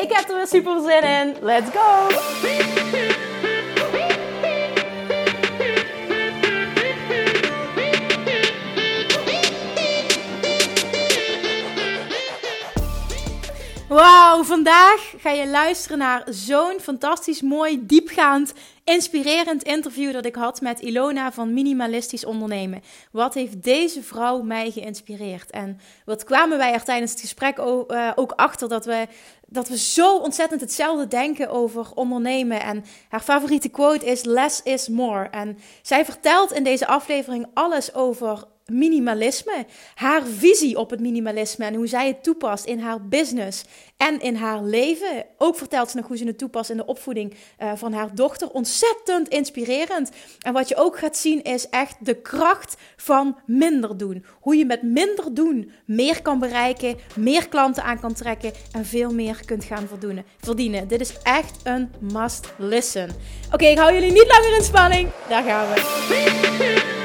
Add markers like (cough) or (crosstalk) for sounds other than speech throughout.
Ik heb er weer super zin in. Let's go! Wauw, vandaag ga je luisteren naar zo'n fantastisch mooi, diepgaand, inspirerend interview dat ik had met Ilona van Minimalistisch Ondernemen. Wat heeft deze vrouw mij geïnspireerd? En wat kwamen wij er tijdens het gesprek eh, ook achter dat we, dat we zo ontzettend hetzelfde denken over ondernemen. En haar favoriete quote is: Less is more. En zij vertelt in deze aflevering alles over minimalisme, haar visie op het minimalisme en hoe zij het toepast in haar business en in haar leven. Ook vertelt ze nog hoe ze het toepast in de opvoeding uh, van haar dochter. Ontzettend inspirerend. En wat je ook gaat zien is echt de kracht van minder doen. Hoe je met minder doen meer kan bereiken, meer klanten aan kan trekken en veel meer kunt gaan verdienen. Dit is echt een must listen. Oké, ik hou jullie niet langer in spanning. Daar gaan we.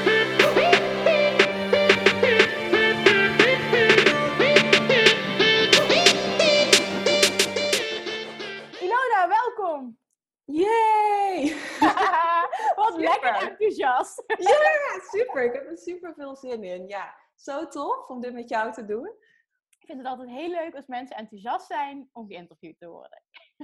Yay! (laughs) Wat (laughs) lekker enthousiast. (laughs) ja, super. Ik heb er super veel zin in. Ja, zo tof om dit met jou te doen. Ik vind het altijd heel leuk als mensen enthousiast zijn om geïnterviewd te worden.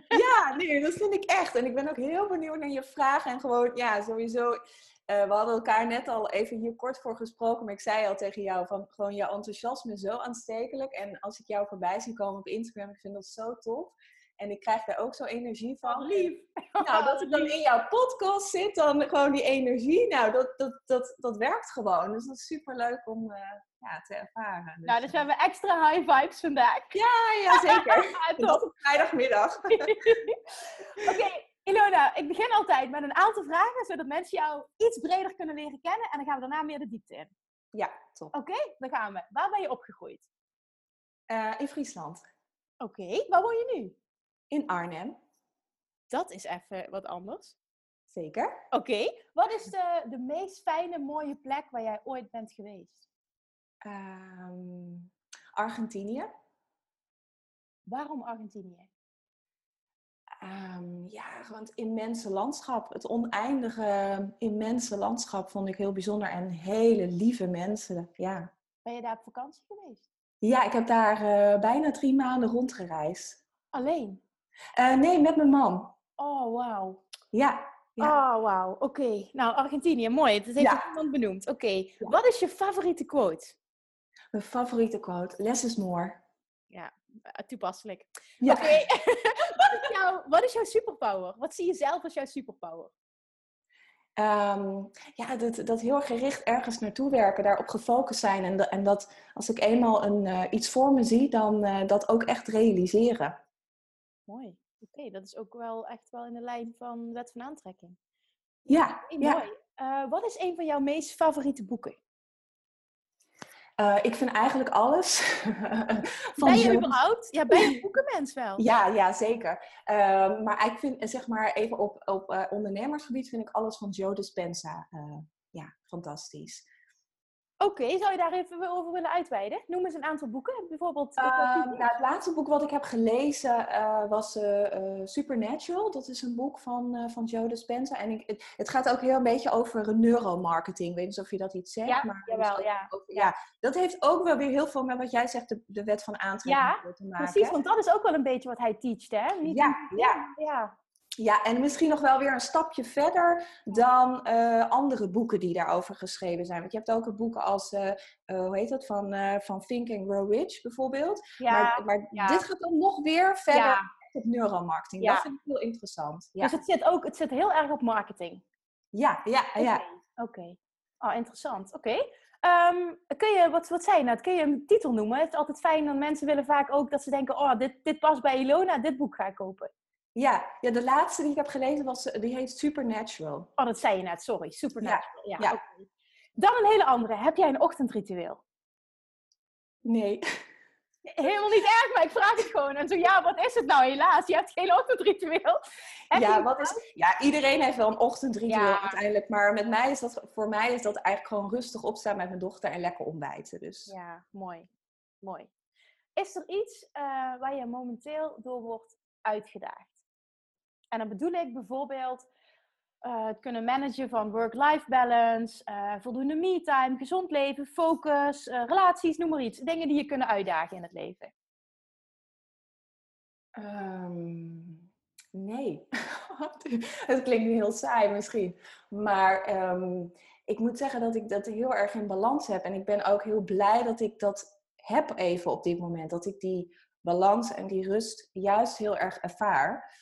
ja, nee, dat vind ik echt. En ik ben ook heel benieuwd naar je vragen. En gewoon, ja, sowieso. Uh, we hadden elkaar net al even hier kort voor gesproken, maar ik zei al tegen jou van gewoon jouw enthousiasme is zo aanstekelijk. En als ik jou voorbij zie komen op Instagram, ik vind dat zo tof. En ik krijg daar ook zo energie van. lief. (laughs) Nou, dat ik dan in jouw podcast zit, dan gewoon die energie. Nou, dat, dat, dat, dat werkt gewoon. Dus dat is super leuk om uh, ja, te ervaren. Dus, nou, dus we hebben extra high vibes vandaag. Ja, ja zeker. (laughs) Tot op vrijdagmiddag. (laughs) Oké, Ilona, ik begin altijd met een aantal vragen, zodat mensen jou iets breder kunnen leren kennen. En dan gaan we daarna meer de diepte in. Ja, top. Oké, dan gaan we. Waar ben je opgegroeid? Uh, in Friesland. Oké, waar woon je nu? In Arnhem. Dat is even wat anders. Zeker. Oké. Wat is de, de meest fijne, mooie plek waar jij ooit bent geweest? Um, Argentinië. Waarom Argentinië? Um, ja, want immense landschap. Het oneindige immense landschap vond ik heel bijzonder. En hele lieve mensen, ja. Ben je daar op vakantie geweest? Ja, ik heb daar uh, bijna drie maanden rondgereisd. Alleen? Uh, nee, met mijn man. Oh, wauw. Ja. ja. Oh, wauw. Oké. Nou, Argentinië, mooi. Dat heeft ja. iemand benoemd. Oké. Wat is je favoriete quote? Mijn favoriete quote? Less is more. Ja, eh, toepasselijk. Ja. Oké. (laughs) wat, is jouw, wat is jouw superpower? Wat zie je zelf als jouw superpower? Um, ja, dat, dat heel gericht ergens naartoe werken, daarop gefocust zijn. En, en dat als ik eenmaal een, uh, iets voor me zie, dan uh, dat ook echt realiseren. Mooi. Oké, dat is ook wel echt wel in de lijn van wet van aantrekking. Ja, ja. mooi. Uh, wat is een van jouw meest favoriete boeken? Uh, ik vind eigenlijk alles. (laughs) van ben je überhaupt? Ja, ben je een (laughs) boekenmens wel? ja, ja, zeker. Uh, maar ik vind, zeg maar, even op, op ondernemersgebied vind ik alles van Joe Dispenza ja, fantastisch. Oké, zou je daar even over willen uitweiden? Noem eens een aantal boeken. Bijvoorbeeld. Uh, nou, het laatste boek wat ik heb gelezen uh, was uh, Supernatural. Dat is een boek van, van Joe Dispenza. En ik, het, het, gaat ook heel een beetje over neuromarketing. Ik weet niet of je dat iets zegt. Ja, maar jawel, ja. Over, ja. Dat heeft ook wel weer heel veel met wat jij zegt, de, de wet van aantrekking ja, te maken. Precies, want dat is ook wel een beetje wat hij teacht, hè? Niet ja, ja. ja. Ja, en misschien nog wel weer een stapje verder dan uh, andere boeken die daarover geschreven zijn. Want je hebt ook een boeken als, uh, uh, hoe heet dat, van, van Think and Grow Rich bijvoorbeeld. Ja, maar, maar ja. dit gaat dan nog weer verder ja. op neuromarketing. Ja. Dat vind ik heel interessant. Ja. Dus het zit ook het zit heel erg op marketing? Ja, ja, ja. Oké. Okay. Oh, interessant. Oké. Ehm, kun je, wat, wat zei je net, kun je een titel noemen? Het is altijd fijn, dat mensen willen vaak ook dat ze denken, oh, dit, dit past bij Ilona, dit boek ga ik kopen. Ja, ja, de laatste die ik heb gelezen was, die heet Supernatural. Oh, dat zei je net, sorry. Supernatural. Ja, ja, Dan een hele andere. Heb jij een ochtendritueel? Nee. (laughs) Helemaal niet erg, maar ik vraag het gewoon. En zo, ja, wat is het nou? Helaas, je hebt geen ochtendritueel. (laughs) ja, wat is, ja, iedereen heeft wel een ochtendritueel uiteindelijk. Maar met mij is dat, voor mij is dat eigenlijk gewoon rustig opstaan met mijn dochter en lekker ontbijten. Dus. Ja, mooi. Mooi. Is er iets uh, waar je momenteel door wordt uitgedaagd? En dan bedoel ik bijvoorbeeld uh, het kunnen managen van work-life balance, uh, voldoende me-time, gezond leven, focus, uh, relaties, noem maar iets. Dingen die je kunnen uitdagen in het leven. Um, nee. (laughs) het klinkt nu heel saai misschien. Maar um, ik moet zeggen dat ik dat heel erg in balans heb. En ik ben ook heel blij dat ik dat heb even op dit moment. Dat ik die balans en die rust juist heel erg ervaar.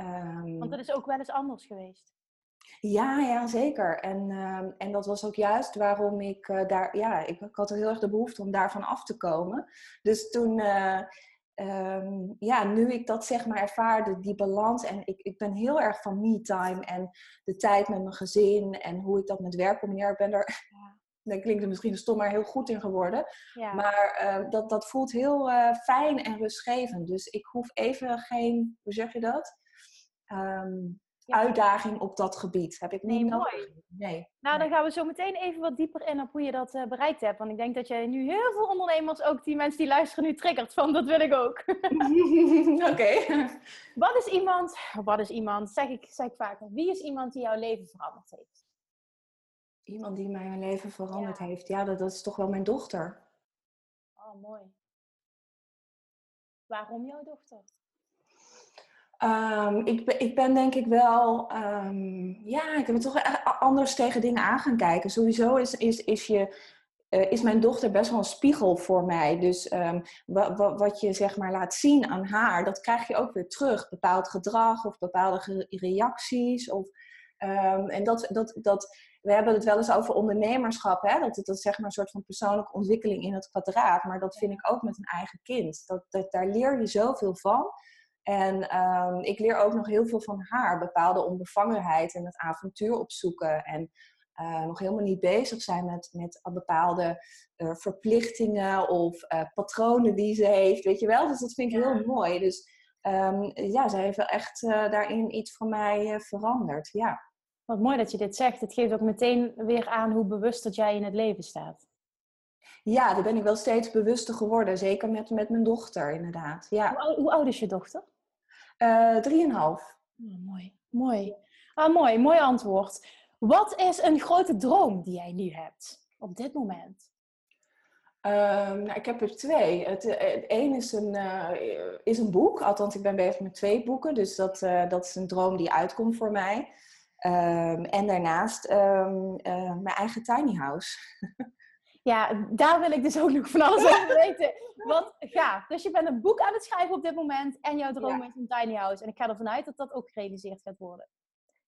Um, Want dat is ook wel eens anders geweest. Ja, ja, zeker. En, uh, en dat was ook juist waarom ik uh, daar, ja, ik, ik, had heel erg de behoefte om daarvan af te komen. Dus toen, uh, um, ja, nu ik dat zeg maar ervaarde, die balans. En ik, ik ben heel erg van me-time en de tijd met mijn gezin en hoe ik dat met werk combineer. Ik ben er, ja. (laughs) dat klinkt er misschien stom, maar heel goed in geworden. Ja. Maar uh, dat, dat voelt heel fijn en rustgevend. Dus ik hoef even geen, hoe zeg je dat? Um, uitdaging op dat gebied. Heb ik niet nee, mooi. Nee. Nou, dan gaan we zo meteen even wat dieper in op hoe je dat uh, bereikt hebt. Want ik denk dat jij nu heel veel ondernemers, ook die mensen die luisteren, nu triggert van dat wil ik ook. (laughs) Oké. (laughs) Wat is iemand, wat is iemand, zeg ik, zeg ik vaker, wie is iemand die jouw leven veranderd heeft? Iemand die mijn leven veranderd heeft? Ja, dat, dat is toch wel mijn dochter. Oh, mooi. Waarom jouw dochter? Um, ik, ben, ik ben denk ik wel, um, ja, ik heb toch anders tegen dingen aan gaan kijken. Sowieso is, is, is, je, uh, is mijn dochter best wel een spiegel voor mij. Dus um, wat je zeg maar laat zien aan haar, dat krijg je ook weer terug. Bepaald gedrag of bepaalde reacties. Of, en dat, dat, dat, we hebben het wel eens over ondernemerschap, hè? Dat, dat zeg maar een soort van persoonlijke ontwikkeling in het kwadraat. Maar dat vind ik ook met een eigen kind. Dat, dat, daar leer je zoveel van. En um, ik leer ook nog heel veel van haar. Bepaalde onbevangenheid en het avontuur opzoeken. En uh, nog helemaal niet bezig zijn met, met bepaalde uh, verplichtingen of uh, patronen die ze heeft. Weet je wel? Dus dat vind ik heel mooi. Dus um, ja, ze heeft wel echt daarin iets van mij veranderd. Ja. Wat mooi dat je dit zegt. Het geeft ook meteen weer aan hoe bewust dat jij in het leven staat. Ja, daar ben ik wel steeds bewuster geworden. Zeker met, met mijn dochter, inderdaad. Ja. Hoe, hoe oud is je dochter? Uh, drieënhalf. Oh, mooi, mooi. Ah, mooi, mooi antwoord. Wat is een grote droom die jij nu hebt op dit moment? Um, nou, ik heb er twee. Het, het een is een, uh, is een boek, althans ik ben bezig met twee boeken, dus dat, uh, dat is een droom die uitkomt voor mij. Um, en daarnaast um, mijn eigen tiny house. (laughs) Ja, daar wil ik dus ook nog van alles over weten. Wat gaaf. Dus je bent een boek aan het schrijven op dit moment en jouw droom is een tiny house. En ik ga ervan uit dat dat ook gerealiseerd gaat worden.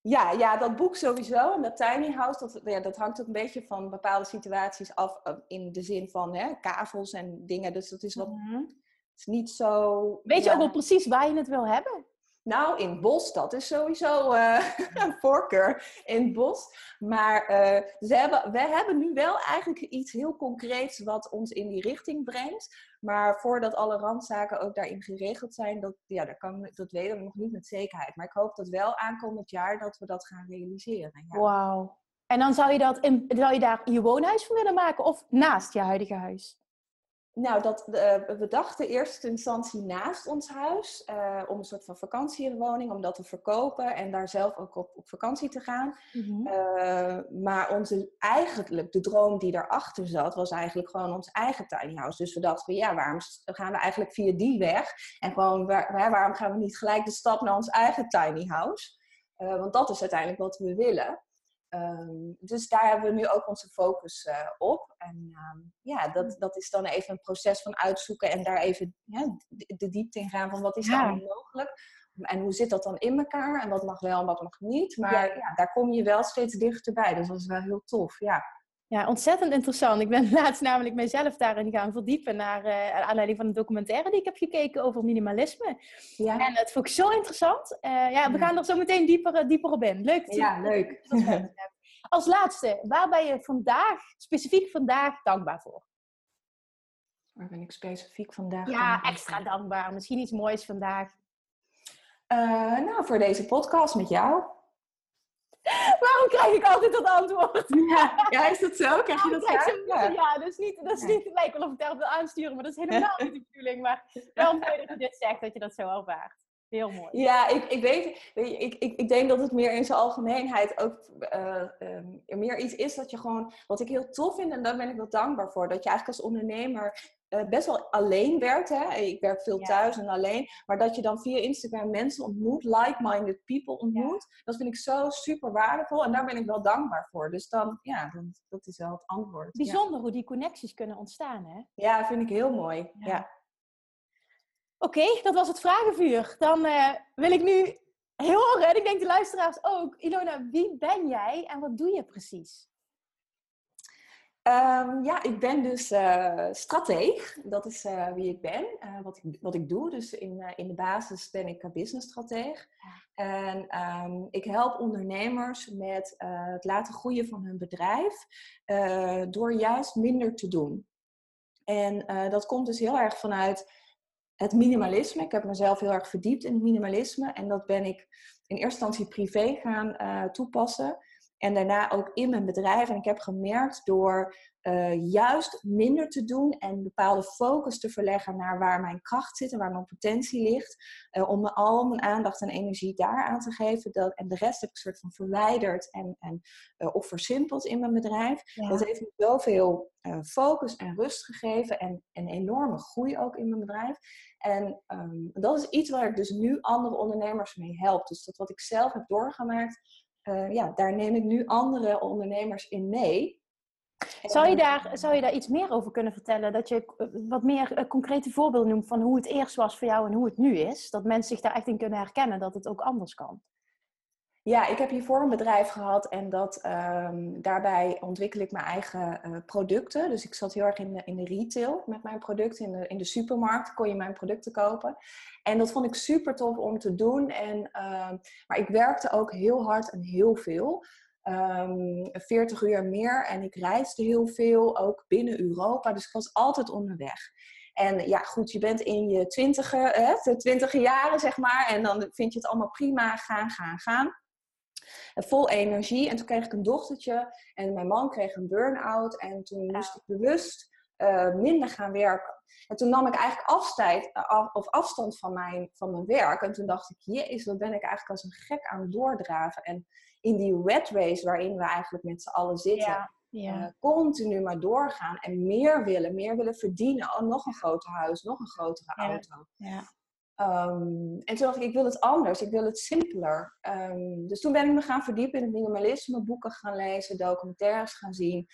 Ja, ja, dat boek sowieso. En dat tiny house, dat, ja, dat hangt ook een beetje van bepaalde situaties af. Eh, in de zin van hè, kavels en dingen. Dus dat is wat... Mm is niet zo... Weet je ook wel precies waar je het wil hebben? Nou, in bos, dat is sowieso uh, (laughs) een voorkeur in het bos. Maar uh, ze hebben, we hebben nu wel eigenlijk iets heel concreets wat ons in die richting brengt. Maar voordat alle randzaken ook daarin geregeld zijn, dat, ja, dat, kan, dat weten we nog niet met zekerheid. Maar ik hoop dat wel aankomend jaar dat we dat gaan realiseren. Wauw. En dan zou je, dat zou je daar je woonhuis van willen maken of naast je huidige huis? Nou, dat, uh, we dachten eerste instantie naast ons huis. Uh, om een soort van vakantiewoning, om dat te verkopen en daar zelf ook op, op vakantie te gaan. Mm-hmm. uh, maar onze, eigenlijk, de droom die daarachter zat, was eigenlijk gewoon ons eigen tiny house. Dus we dachten, ja, waarom gaan we eigenlijk via die weg? En gewoon, waar, waarom gaan we niet gelijk de stap naar ons eigen tiny house? want dat is uiteindelijk wat we willen. Um, dus daar hebben we nu ook onze focus uh, op. En um, ja, dat, mm. dat is dan even een proces van uitzoeken en daar even ja, de diepte in gaan van wat is ja. dan mogelijk. En hoe zit dat dan in elkaar? En wat mag wel en wat mag niet? Maar ja daar kom je wel steeds dichterbij. Dus dat is wel heel tof, ja. Ja, ontzettend interessant. Ik ben (laughs) laatst namelijk mezelf daarin gaan verdiepen naar uh, aanleiding van een documentaire die ik heb gekeken over minimalisme. Ja. En dat vond ik zo interessant. Uh, ja, we gaan er zo meteen dieper, dieper op in. Leuk. Ja, leuk. Als laatste, waar ben je vandaag, specifiek vandaag, dankbaar voor? Waar ben ik specifiek vandaag? Ja, extra dankbaar. Misschien iets moois vandaag. Uh, nou, voor deze podcast met jou. (laughs) Waarom krijg ik altijd dat antwoord? Ja, ja is dat zo? Krijg je dat? Ja. ja, dat is niet, dat is niet, het lijkt wel of ik daarop wil aansturen, maar dat is helemaal niet de bedoeling. Maar wel (laughs) mooi dat je dit zegt, dat je dat zo ervaart. Heel mooi. Ja, ik, ik weet, weet ik, ik, ik denk dat het meer in zijn algemeenheid ook uh, meer iets is dat je gewoon, wat ik heel tof vind en daar ben ik wel dankbaar voor, dat je eigenlijk als ondernemer uh, best wel alleen werkt. Hè? Ik werk veel thuis en alleen. Maar dat je dan via Instagram mensen ontmoet, like-minded people ontmoet. Dat vind ik zo super waardevol. En daar ben ik wel dankbaar voor. Dus dan, ja, dan, dat is wel het antwoord. Bijzonder hoe die connecties kunnen ontstaan, hè? Ja, vind ik heel mooi. Ja. Oké, dat was het vragenvuur. Dan uh, wil ik nu heel horen, ik denk de luisteraars ook. Ilona, wie ben jij en wat doe je precies? Um, ja, ik ben dus uh, strateeg. Dat is uh, wie ik ben, uh, wat, ik, wat ik doe. Dus in, in de basis ben ik businessstrateeg. En um, ik help ondernemers met het laten groeien van hun bedrijf door juist minder te doen. En dat komt dus heel erg vanuit het minimalisme. Ik heb mezelf heel erg verdiept in het minimalisme. En dat ben ik in eerste instantie privé gaan toepassen. En daarna ook in mijn bedrijf. En ik heb gemerkt door uh, juist minder te doen en bepaalde focus te verleggen naar waar mijn kracht zit en waar mijn potentie ligt. Uh, om al mijn aandacht en energie daar aan te geven. Dat, en de rest heb ik soort van verwijderd en, en, uh, of versimpeld in mijn bedrijf. Dat heeft me zoveel focus en rust gegeven en een enorme groei ook in mijn bedrijf. En um, dat is iets waar ik dus nu andere ondernemers mee help. Dus dat wat ik zelf heb doorgemaakt uh, ja, daar neem ik nu andere ondernemers in mee. Zou je, daar, zou je daar iets meer over kunnen vertellen? Dat je eh, wat meer concrete voorbeelden noemt van hoe het eerst was voor jou en hoe het nu is? Dat mensen zich daar echt in kunnen herkennen dat het ook anders kan. Ja, ik heb hiervoor een bedrijf gehad en dat, um, daarbij ontwikkel ik mijn eigen uh, producten. Dus ik zat heel erg in de, in de retail met mijn producten. In de, in de supermarkt kon je mijn producten kopen. En dat vond ik super tof om te doen. En, uh, maar ik werkte ook heel hard en heel veel. Um, ehm, 40 uur meer en ik reisde heel veel, ook binnen Europa. Dus ik was altijd onderweg. En ja, goed, je bent in je twintiger, de twintige jaren, zeg maar. En dan vind je het allemaal prima, gaan, gaan, gaan vol energie. En toen kreeg ik een dochtertje en mijn man kreeg een burn-out. En toen moest ik bewust uh, minder gaan werken. En toen nam ik eigenlijk afstijd, af, of afstand van mijn, van mijn werk. En toen dacht ik, jezus, wat ben ik eigenlijk als een gek aan het doordraven. En in die red race waarin we eigenlijk met z'n allen zitten... Ja. Uh, continu maar doorgaan en meer willen, meer willen verdienen. Oh, nog een groter huis, nog een grotere auto. Ja. Um, en toen dacht ik, ik wil het anders, ik wil het simpeler. Um, dus toen ben ik me gaan verdiepen in het minimalisme, boeken gaan lezen, documentaires gaan zien.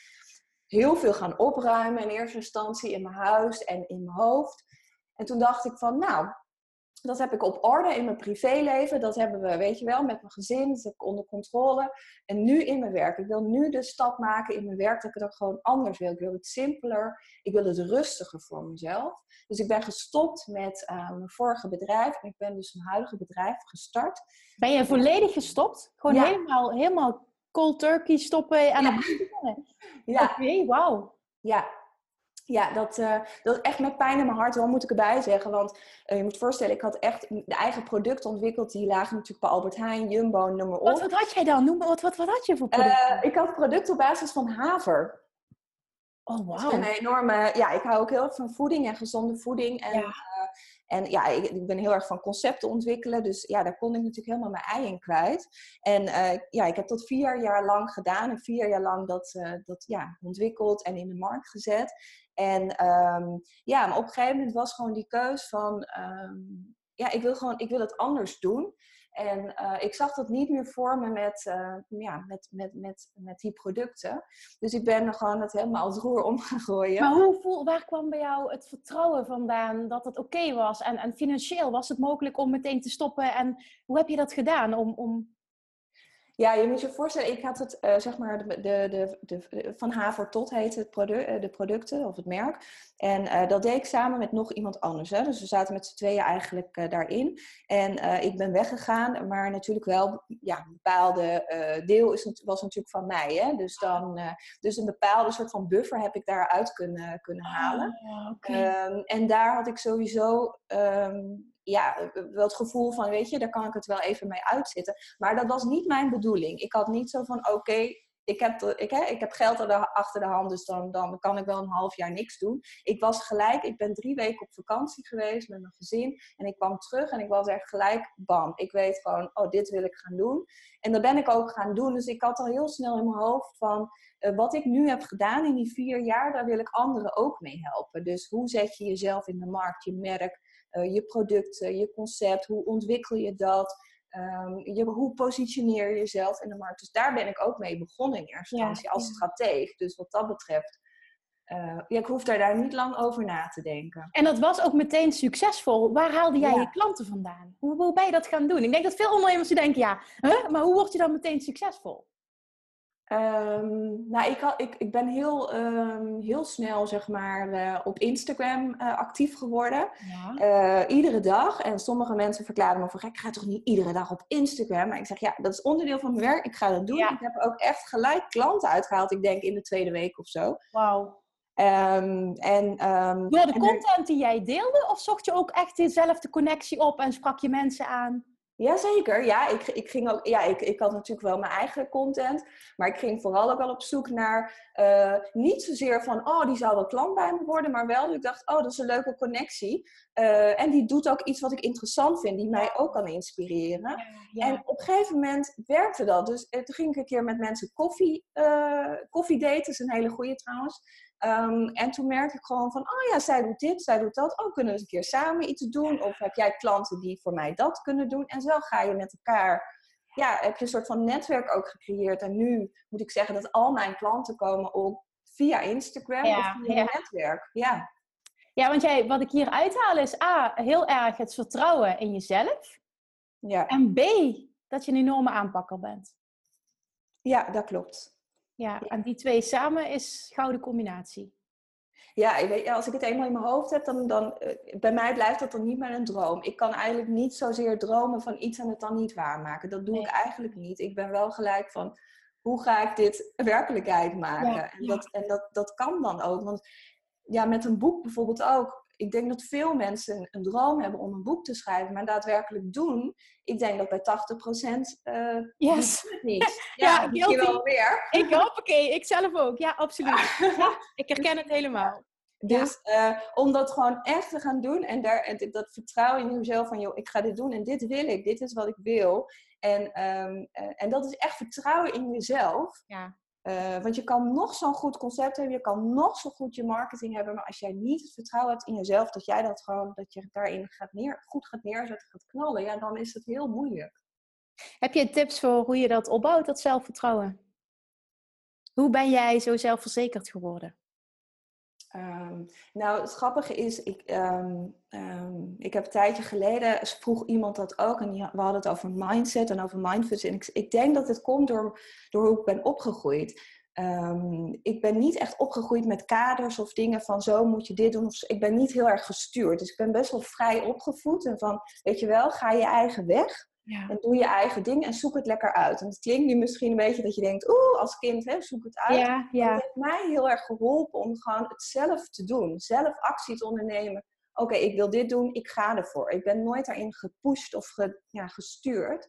Heel veel gaan opruimen in eerste instantie in mijn huis en in mijn hoofd. En toen dacht ik van, nou, dat heb ik op orde in mijn privéleven. Dat hebben we, weet je wel, met mijn gezin. Dat heb ik onder controle. En nu in mijn werk. Ik wil nu de stap maken in mijn werk dat ik het gewoon anders wil. Ik wil het simpeler. Ik wil het rustiger voor mezelf. Dus ik ben gestopt met uh, mijn vorige bedrijf. En ik ben dus een huidige bedrijf gestart. Ben je volledig gestopt? Gewoon helemaal, helemaal cold turkey stoppen aan ja. het Ja. Oké, okay, wauw. Ja, ja, dat, uh, dat echt met pijn in mijn hart, wel moet ik erbij zeggen. Want uh, je moet voorstellen, ik had echt de eigen producten ontwikkeld. Die lagen natuurlijk bij Albert Heijn, Jumbo, noem maar op. Wat, wat had jij dan? Noem, wat, wat, wat had je voor producten? Uh, ik had producten op basis van haver. Oh, wow. Een enorme, ja, ik hou ook heel erg van voeding en gezonde voeding. En, ja. en ja, ik, ik, ben heel erg van concepten ontwikkelen. Dus ja, daar kon ik natuurlijk helemaal mijn ei in kwijt. En ja, ik heb dat vier jaar lang gedaan. En vier jaar lang dat, dat ja, ontwikkeld en in de markt gezet. En um, ja, maar op een gegeven moment was gewoon die keus van, um, ja, ik wil gewoon, ik wil het anders doen. En uh, ik zag dat niet meer voor me met, uh, ja, met, met, met, met die producten. Dus ik ben er gewoon het helemaal als roer om gaan gooien. Maar hoe voel, waar kwam bij jou het vertrouwen vandaan dat het oké was? En, en financieel was het mogelijk om meteen te stoppen? En hoe heb je dat gedaan om, om Ja, je moet je voorstellen, ik had het, uh, zeg maar, de, de, de, de, van Haver tot heet het product, uh, de producten of het merk. En uh, dat deed ik samen met nog iemand anders. Hè? Dus we zaten met z'n tweeën eigenlijk daarin. En ik ben weggegaan, maar natuurlijk wel, ja, een bepaalde deel is, was natuurlijk van mij. Hè? Dus, dan, dus een bepaalde soort van buffer heb ik daaruit kunnen, kunnen halen. Oh, okay. um, en daar had ik sowieso um, ja, wel het gevoel van, weet je, daar kan ik het wel even mee uitzitten. Maar dat was niet mijn bedoeling. Ik had niet zo van, oké, ik, heb, ik, hè, ik heb geld achter de hand, dus dan, dan kan ik wel een half jaar niks doen. Ik was gelijk, ik ben drie weken op vakantie geweest met mijn gezin. En ik kwam terug en ik was echt gelijk, bam. Ik weet gewoon, oh, dit wil ik gaan doen. En dat ben ik ook gaan doen. Dus ik had al heel snel in mijn hoofd van, uh, wat ik nu heb gedaan in die vier jaar, daar wil ik anderen ook mee helpen. Dus hoe zet je jezelf in de markt, je merk, uh, je producten, je concept, hoe ontwikkel je dat? Um, je, hoe positioneer je jezelf in de markt? Dus daar ben ik ook mee begonnen in eerste instantie ja, als ja. strateeg. Dus wat dat betreft, uh, ja, ik hoef daar niet lang over na te denken. En dat was ook meteen succesvol. Waar haalde jij ja. je klanten vandaan? Hoe, hoe ben je dat gaan doen? Ik denk dat veel ondernemers denken, ja, maar hoe word je dan meteen succesvol? Um, nou, ik, had, ik, ik ben heel, um, heel snel zeg maar, uh, op Instagram uh, actief geworden. Ja. Uh, iedere dag. En sommige mensen verklaren me van, ik ga toch niet iedere dag op Instagram? Maar ik zeg, ja, dat is onderdeel van mijn werk. Ik ga dat doen. Ja. Ik heb ook echt gelijk klanten uitgehaald. Ik denk in de tweede week of zo. Wauw. Um, en, Door de content er... die jij deelde? Of zocht je ook echt dezelfde connectie op en sprak je mensen aan? Jazeker, ja. Ik, ik, ging ook, ja ik, ik had natuurlijk wel mijn eigen content. Maar ik ging vooral ook wel op zoek naar... Uh, niet zozeer van, oh, die zou wel klant bij me worden. Maar wel dat ik dacht, oh, dat is een leuke connectie. Uh, en die doet ook iets wat ik interessant vind. Die mij ook kan inspireren. Ja, ja. En op een gegeven moment werkte dat. Dus uh, toen ging ik een keer met mensen koffie, koffie daten. Dat is een hele goede trouwens. Um, en toen merkte ik gewoon van, oh ja, zij doet dit, zij doet dat. Oh, kunnen we eens een keer samen iets doen? Of heb jij klanten die voor mij dat kunnen doen? En zo ga je met elkaar, ja, heb je een soort van netwerk ook gecreëerd. En nu moet ik zeggen dat al mijn klanten komen ook via Instagram ja, of via ja. netwerk. Ja. ja, want jij, wat ik hier uithaal is A, heel erg het vertrouwen in jezelf. Ja. En B, dat je een enorme aanpakker bent. Ja, dat klopt. Ja, en die twee samen is gouden combinatie. Ja, ik weet, als ik het eenmaal in mijn hoofd heb, dan, dan uh, bij mij blijft dat dan niet meer een droom. Ik kan eigenlijk niet zozeer dromen van iets en het dan niet waarmaken. Dat doe nee. ik eigenlijk niet. Ik ben wel gelijk van, hoe ga ik dit (laughs) werkelijkheid maken? Ja, en, dat, en dat, dat kan dan ook. Want ja, met een boek bijvoorbeeld ook ik denk dat veel mensen een droom hebben om een boek te schrijven, maar daadwerkelijk doen, ik denk dat bij 80% uh, yes. niet. (laughs) Ja, ja ik wel weer. Ik hoop, oké, ik zelf ook. Ja, absoluut. (laughs) Ja, ik herken het helemaal. Dus ja. uh, om dat gewoon echt te gaan doen en, daar, en dat vertrouwen in jezelf van, joh, ik ga dit doen en dit wil ik, dit is wat ik wil. En, um, uh, en dat is echt vertrouwen in jezelf. Ja. Uh, want je kan nog zo'n goed concept hebben, je kan nog zo goed je marketing hebben, maar als jij niet het vertrouwen hebt in jezelf, dat jij dat gewoon, dat je daarin gaat neer, goed gaat neerzetten, gaat knallen, ja, dan is het heel moeilijk. Heb je tips voor hoe je dat opbouwt, dat zelfvertrouwen? Hoe ben jij zo zelfverzekerd geworden? Um, nou, het grappige is, ik, um, um, ik heb een tijdje geleden, vroeg iemand dat ook, en we hadden het over mindset en over mindfulness. En ik, ik denk dat het komt door, door hoe ik ben opgegroeid. ik ben niet echt opgegroeid met kaders of dingen van zo moet je dit doen. Of, ik ben niet heel erg gestuurd. Dus ik ben best wel vrij opgevoed. En van, weet je wel, ga je eigen weg. Ja. En doe je eigen ding en zoek het lekker uit. En het klinkt nu misschien een beetje dat je denkt, oeh, als kind, hè, zoek het uit. Ja, ja. Het heeft mij heel erg geholpen om gewoon het zelf te doen. Zelf actie te ondernemen. Oké, okay, ik wil dit doen, ik ga ervoor. Ik ben nooit daarin gepusht of ge, ja, gestuurd.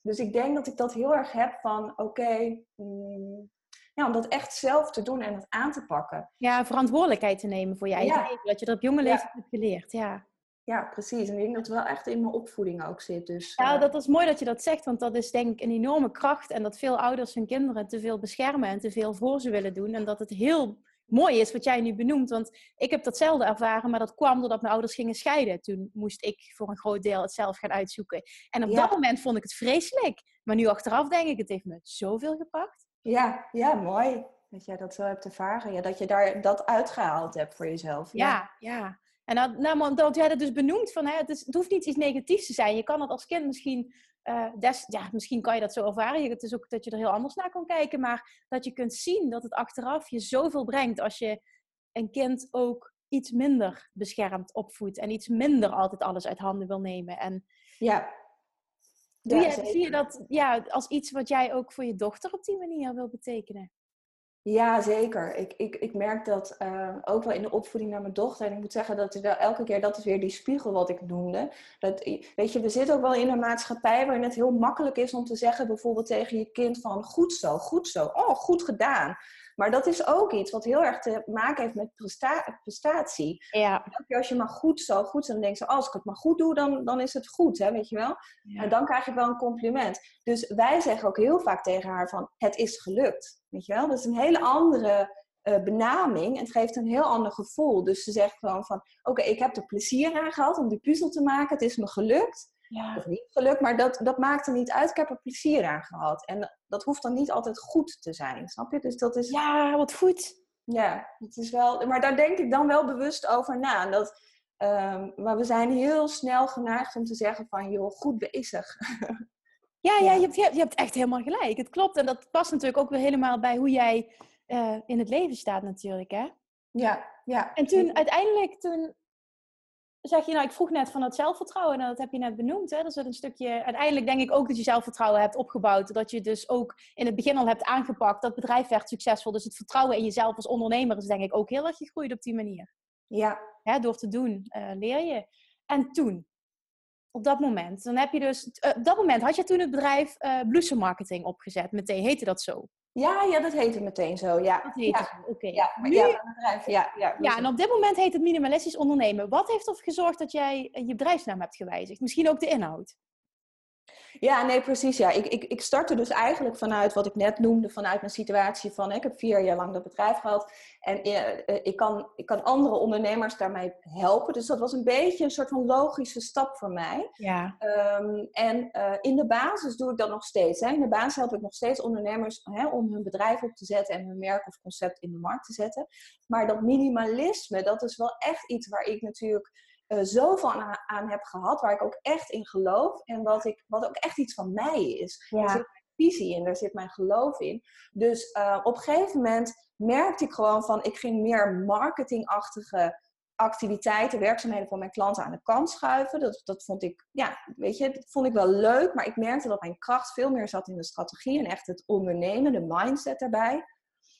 Dus ik denk dat ik dat heel erg heb van, oké, okay, mm, ja, om dat echt zelf te doen en het aan te pakken. Ja, verantwoordelijkheid te nemen voor je eigen leven. Dat je dat op jonge leeftijd hebt geleerd, ja. Ja, precies. En ik denk dat het wel echt in mijn opvoeding ook zit. Dus, ja, uh... dat is mooi dat je dat zegt, want dat is denk ik een enorme kracht. En dat veel ouders hun kinderen te veel beschermen en te veel voor ze willen doen. En dat het heel mooi is wat jij nu benoemt. Want ik heb datzelfde ervaren, maar dat kwam doordat mijn ouders gingen scheiden. Toen moest ik voor een groot deel het zelf gaan uitzoeken. En op ja. dat moment vond ik het vreselijk. Maar nu achteraf denk ik, het heeft me zoveel gebracht. Ja, ja, mooi. Dat jij dat zo hebt ervaren. Ja, dat je daar dat uitgehaald hebt voor jezelf. Ja, ja. ja. En dat, nou, dat jij dat dus benoemt, van, hè, het, is, het hoeft niet iets negatiefs te zijn. Je kan het als kind misschien uh, des, ja, misschien kan je dat zo ervaren. Het is ook dat je er heel anders naar kan kijken. Maar dat je kunt zien dat het achteraf je zoveel brengt als je een kind ook iets minder beschermd opvoedt. En iets minder altijd alles uit handen wil nemen. En ja. Doe je, zie je dat ja, als iets wat jij ook voor je dochter op die manier wil betekenen? Ja, zeker. Ik, ik, ik merk dat uh, ook wel in de opvoeding naar mijn dochter. En ik moet zeggen dat wel elke keer, dat is weer die spiegel wat ik noemde. Dat, weet je, we zitten ook wel in een maatschappij waarin het heel makkelijk is om te zeggen, bijvoorbeeld tegen je kind van goed zo, goed zo, oh, goed gedaan. Maar dat is ook iets wat heel erg te maken heeft met prestatie. Ja. Als je maar goed zo, goed zo, dan denk ze, als ik het maar goed doe, dan, dan is het goed, hè, weet je wel. En dan krijg je wel een compliment. Dus wij zeggen ook heel vaak tegen haar van, het is gelukt. Weet je wel, dat is een hele andere uh, benaming. En het geeft een heel ander gevoel. Dus ze zegt gewoon van, oké, ik heb er plezier aan gehad om die puzzel te maken. Het is me gelukt. Ja. Of niet gelukt, maar dat, dat maakt er niet uit. Ik heb er plezier aan gehad. En dat hoeft dan niet altijd goed te zijn, snap je? Dus dat is... Ja, wat goed. Ja, het is wel... Maar daar denk ik dan wel bewust over na. Dat, um, maar we zijn heel snel geneigd om te zeggen van, joh, goed bezig. (laughs) Ja, ja, je, hebt, je hebt echt helemaal gelijk. Het klopt. En dat past natuurlijk ook weer helemaal bij hoe jij uh, in het leven staat natuurlijk, hè? Ja, ja. En toen uiteindelijk, toen zeg je, nou, ik vroeg net van dat zelfvertrouwen, en dat heb je net benoemd. Hè? Dat is een stukje, uiteindelijk denk ik ook dat je zelfvertrouwen hebt opgebouwd. Dat je dus ook in het begin al hebt aangepakt. Dat bedrijf werd succesvol. Dus het vertrouwen in jezelf als ondernemer is denk ik ook heel erg gegroeid op die manier. Ja. Hè, door te doen uh, leer je. En toen, op dat moment, dan heb je dus, uh, op dat moment had je toen het bedrijf uh, bloesemmarketing opgezet. Meteen heette dat zo. Ja, ja, dat heet het meteen zo. Ja, dat heet ja. Oké. Ja, nu... ja, bedrijf, ja, ja, ja, en op dit moment heet het minimalistisch ondernemen. Wat heeft ervoor gezorgd dat jij je bedrijfsnaam hebt gewijzigd? Misschien ook de inhoud. Ja, nee, precies. Ja. Ik, ik, ik startte dus eigenlijk vanuit wat ik net noemde, vanuit mijn situatie van ik heb vier jaar lang dat bedrijf gehad en uh, ik, kan, ik kan andere ondernemers daarmee helpen. Dus dat was een beetje een soort van logische stap voor mij. Ja. Um, en uh, in de basis doe ik dat nog steeds. Hè. In de basis help ik nog steeds ondernemers hè, om hun bedrijf op te zetten en hun merk of concept in de markt te zetten. Maar dat minimalisme, dat is wel echt iets waar ik natuurlijk uh, zoveel aan, aan, heb gehad, waar ik ook echt in geloof en wat, ik, wat ook echt iets van mij is. Ja. Er zit mijn visie in, daar zit mijn geloof in. Dus uh, op een gegeven moment merkte ik gewoon van, ik ging meer marketingachtige activiteiten, werkzaamheden van mijn klanten aan de kant schuiven. Dat, dat vond ik, ja, weet je, dat vond ik wel leuk, maar ik merkte dat mijn kracht veel meer zat in de strategie en echt het ondernemen, de mindset daarbij.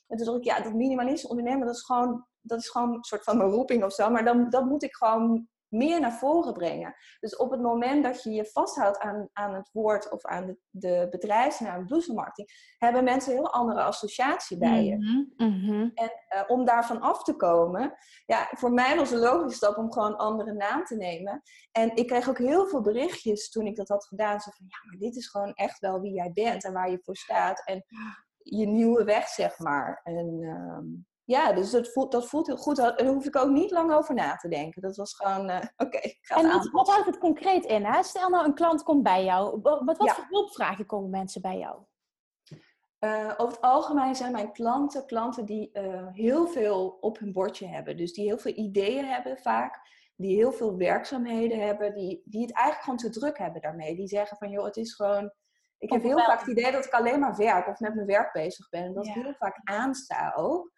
En toen dacht ik, ja, dat minimalistische ondernemen, dat is gewoon, dat is gewoon een soort van mijn roeping of zo. Maar dan, dat moet ik gewoon meer naar voren brengen. Dus op het moment dat je je vasthoudt aan, aan het woord of aan de, de bedrijfsnaam bloesemmarketing, hebben mensen een heel andere associatie bij je. Mm -hmm. En uh, om daarvan af te komen, ja, voor mij was een logische stap om gewoon een andere naam te nemen. En ik kreeg ook heel veel berichtjes toen ik dat had gedaan. Zo van, ja, maar dit is gewoon echt wel wie jij bent en waar je voor staat. En je nieuwe weg, zeg maar. En uh, ja, dus dat voelt, dat voelt heel goed. Daar hoef ik ook niet lang over na te denken. Dat was gewoon, uh, (laughs) oké, okay, En wat, wat houdt het concreet in? Hè? Stel nou, een klant komt bij jou. Wat ja. voor hulpvragen komen mensen bij jou? Uh, over het algemeen zijn mijn klanten klanten die uh, heel veel op hun bordje hebben. Dus die heel veel ideeën hebben vaak. Die heel veel werkzaamheden hebben. Die, die het eigenlijk gewoon te druk hebben daarmee. Die zeggen van, joh, het is gewoon... Ik heb heel vaak het idee dat ik alleen maar werk of met mijn werk bezig ben. En dat ja. ik heel vaak aansta ook.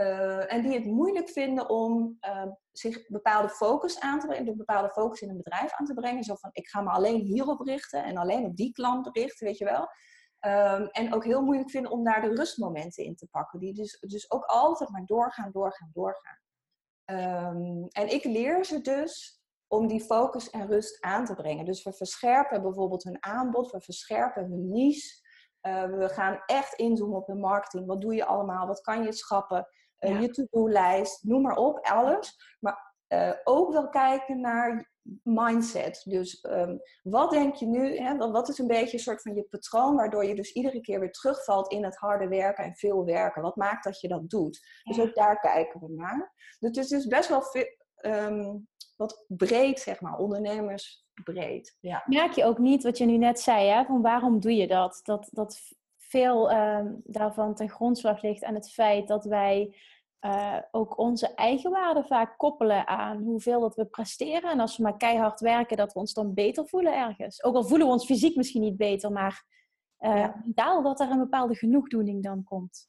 Uh, en die het moeilijk vinden om uh, zich bepaalde focus aan te brengen, een bepaalde focus in een bedrijf aan te brengen. Zo van, ik ga me alleen hierop richten en alleen op die klant richten, weet je wel. Um, en ook heel moeilijk vinden om daar de rustmomenten in te pakken. Die dus, dus ook altijd maar doorgaan, doorgaan, doorgaan. Um, en ik leer ze dus om die focus en rust aan te brengen. Dus we verscherpen bijvoorbeeld hun aanbod, we verscherpen hun niche. Uh, we gaan echt inzoomen op hun marketing. Wat doe je allemaal? Wat kan je schappen? Ja. Je to-do-lijst, noem maar op, alles. Maar uh, ook wel kijken naar mindset. Dus um, wat denk je nu? Hè, wat is een beetje een soort van je patroon, waardoor je dus iedere keer weer terugvalt in het harde werken en veel werken? Wat maakt dat je dat doet? Ja. Dus ook daar kijken we naar. Dus het is dus best wel veel, um, wat breed, zeg maar, ondernemersbreed. Ja. Merk je ook niet wat je nu net zei, hè? van waarom doe je dat? Dat, dat veel uh, daarvan ten grondslag ligt aan het feit dat wij uh, ook onze eigen waarde vaak koppelen aan hoeveel dat we presteren. En als we maar keihard werken, dat we ons dan beter voelen ergens. Ook al voelen we ons fysiek misschien niet beter, maar uh, ja. mentaal dat er een bepaalde genoegdoening dan komt.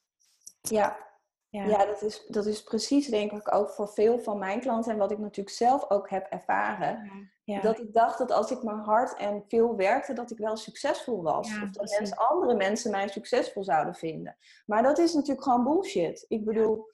Ja, ja. ja, dat, is, dat is precies denk ik ook voor veel van mijn klanten en wat ik natuurlijk zelf ook heb ervaren. Ja. Dat ik dacht dat als ik maar hard en veel werkte, dat ik wel succesvol was. of dat mensen, andere mensen mij succesvol zouden vinden. Maar dat is natuurlijk gewoon bullshit. Ik bedoel,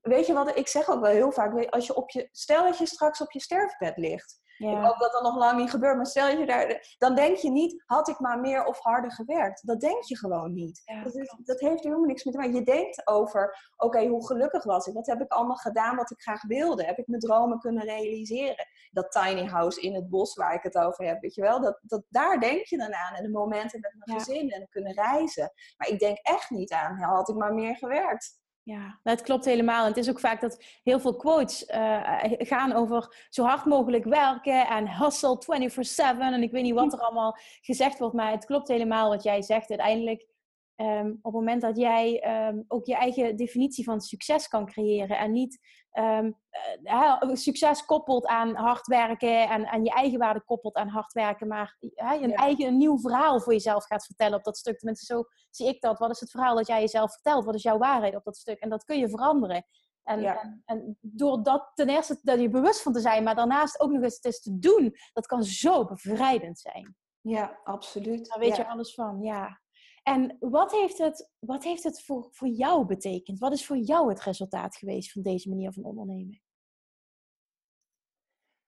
weet je wat, ik zeg ook wel heel vaak, als je op je, stel dat je straks op je sterfbed ligt. Ja. Ik hoop dat dat nog lang niet gebeurt, maar stel je daar, dan denk je niet, had ik maar meer of harder gewerkt. Dat denk je gewoon niet. dat, is, dat, heeft er helemaal niks mee te maken. Je denkt over, oké, hoe gelukkig was ik? Wat heb ik allemaal gedaan wat ik graag wilde? Heb ik mijn dromen kunnen realiseren? Dat tiny house in het bos waar ik het over heb, weet je wel? Dat, dat, daar denk je dan aan. En de momenten met mijn gezin en kunnen reizen. Maar ik denk echt niet aan, had ik maar meer gewerkt. Ja, het klopt helemaal. En het is ook vaak dat heel veel quotes uh, gaan over zo hard mogelijk werken en hustle 24-7. En ik weet niet wat er allemaal gezegd wordt, maar het klopt helemaal wat jij zegt. Uiteindelijk Um, op het moment dat jij um, ook je eigen definitie van succes kan creëren en niet um, uh, succes koppelt aan hard werken en, en je eigen waarde koppelt aan hard werken, maar uh, een eigen een nieuw verhaal voor jezelf gaat vertellen op dat stuk. Tenminste, zo zie ik dat. Wat is het verhaal dat jij jezelf vertelt? Wat is jouw waarheid op dat stuk? En dat kun je veranderen. En, en, en, door dat ten eerste dat je bewust van te zijn, maar daarnaast ook nog eens, eens te doen, dat kan zo bevrijdend zijn. Ja, absoluut. Daar weet je alles van, ja. En wat heeft het, wat heeft het voor, voor jou betekend? Wat is voor jou het resultaat geweest van deze manier van ondernemen?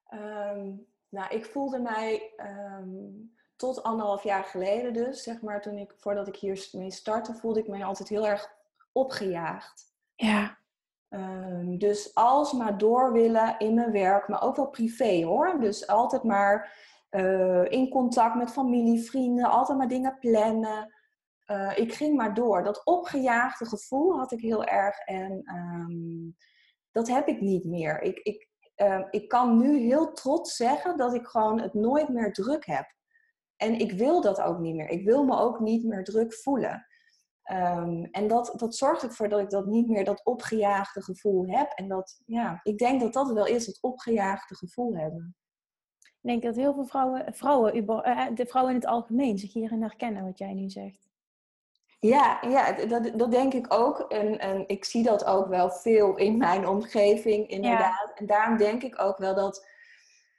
Ehm, nou, ik voelde mij um, tot anderhalf jaar geleden dus, zeg maar, toen ik, voordat ik hiermee startte, voelde ik mij altijd heel erg opgejaagd. Ja. Um, dus alsmaar door willen in mijn werk, maar ook wel privé hoor. Dus altijd maar uh, in contact met familie, vrienden, altijd maar dingen plannen. Uh, ik ging maar door. Dat opgejaagde gevoel had ik heel erg en um, dat heb ik niet meer. Ik, ik, uh, ik kan nu heel trots zeggen dat ik gewoon het nooit meer druk heb. En ik wil dat ook niet meer. Ik wil me ook niet meer druk voelen. Um, en dat, dat zorgt ervoor dat ik dat niet meer dat opgejaagde gevoel heb. En dat, ja, ik denk dat dat wel is, het opgejaagde gevoel hebben. Ik denk dat heel veel vrouwen, vrouwen uh, de vrouwen in het algemeen zich hierin herkennen, wat jij nu zegt. Ja, ja dat, dat denk ik ook. En, en ik zie dat ook wel veel in mijn omgeving, inderdaad. En daarom denk ik ook wel dat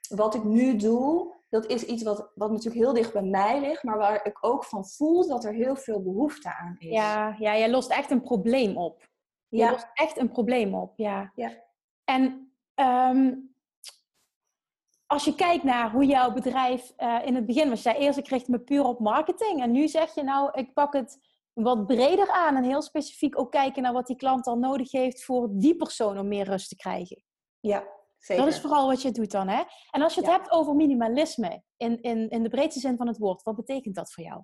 wat ik nu doe, dat is iets wat, wat natuurlijk heel dicht bij mij ligt, maar waar ik ook van voel dat er heel veel behoefte aan is. Ja, ja jij lost echt een probleem op. Je ja. lost echt een probleem op, ja. ja. En um, als je kijkt naar hoe jouw bedrijf uh, in het begin was, jij eerst ik richtte me puur op marketing en nu zeg je nou, ik pak het wat breder aan en heel specifiek ook kijken naar wat die klant dan nodig heeft voor die persoon om meer rust te krijgen. Ja, zeker. Dat is vooral wat je doet dan, hè? En als je het hebt over minimalisme, in, in, in de breedste zin van het woord, wat betekent dat voor jou?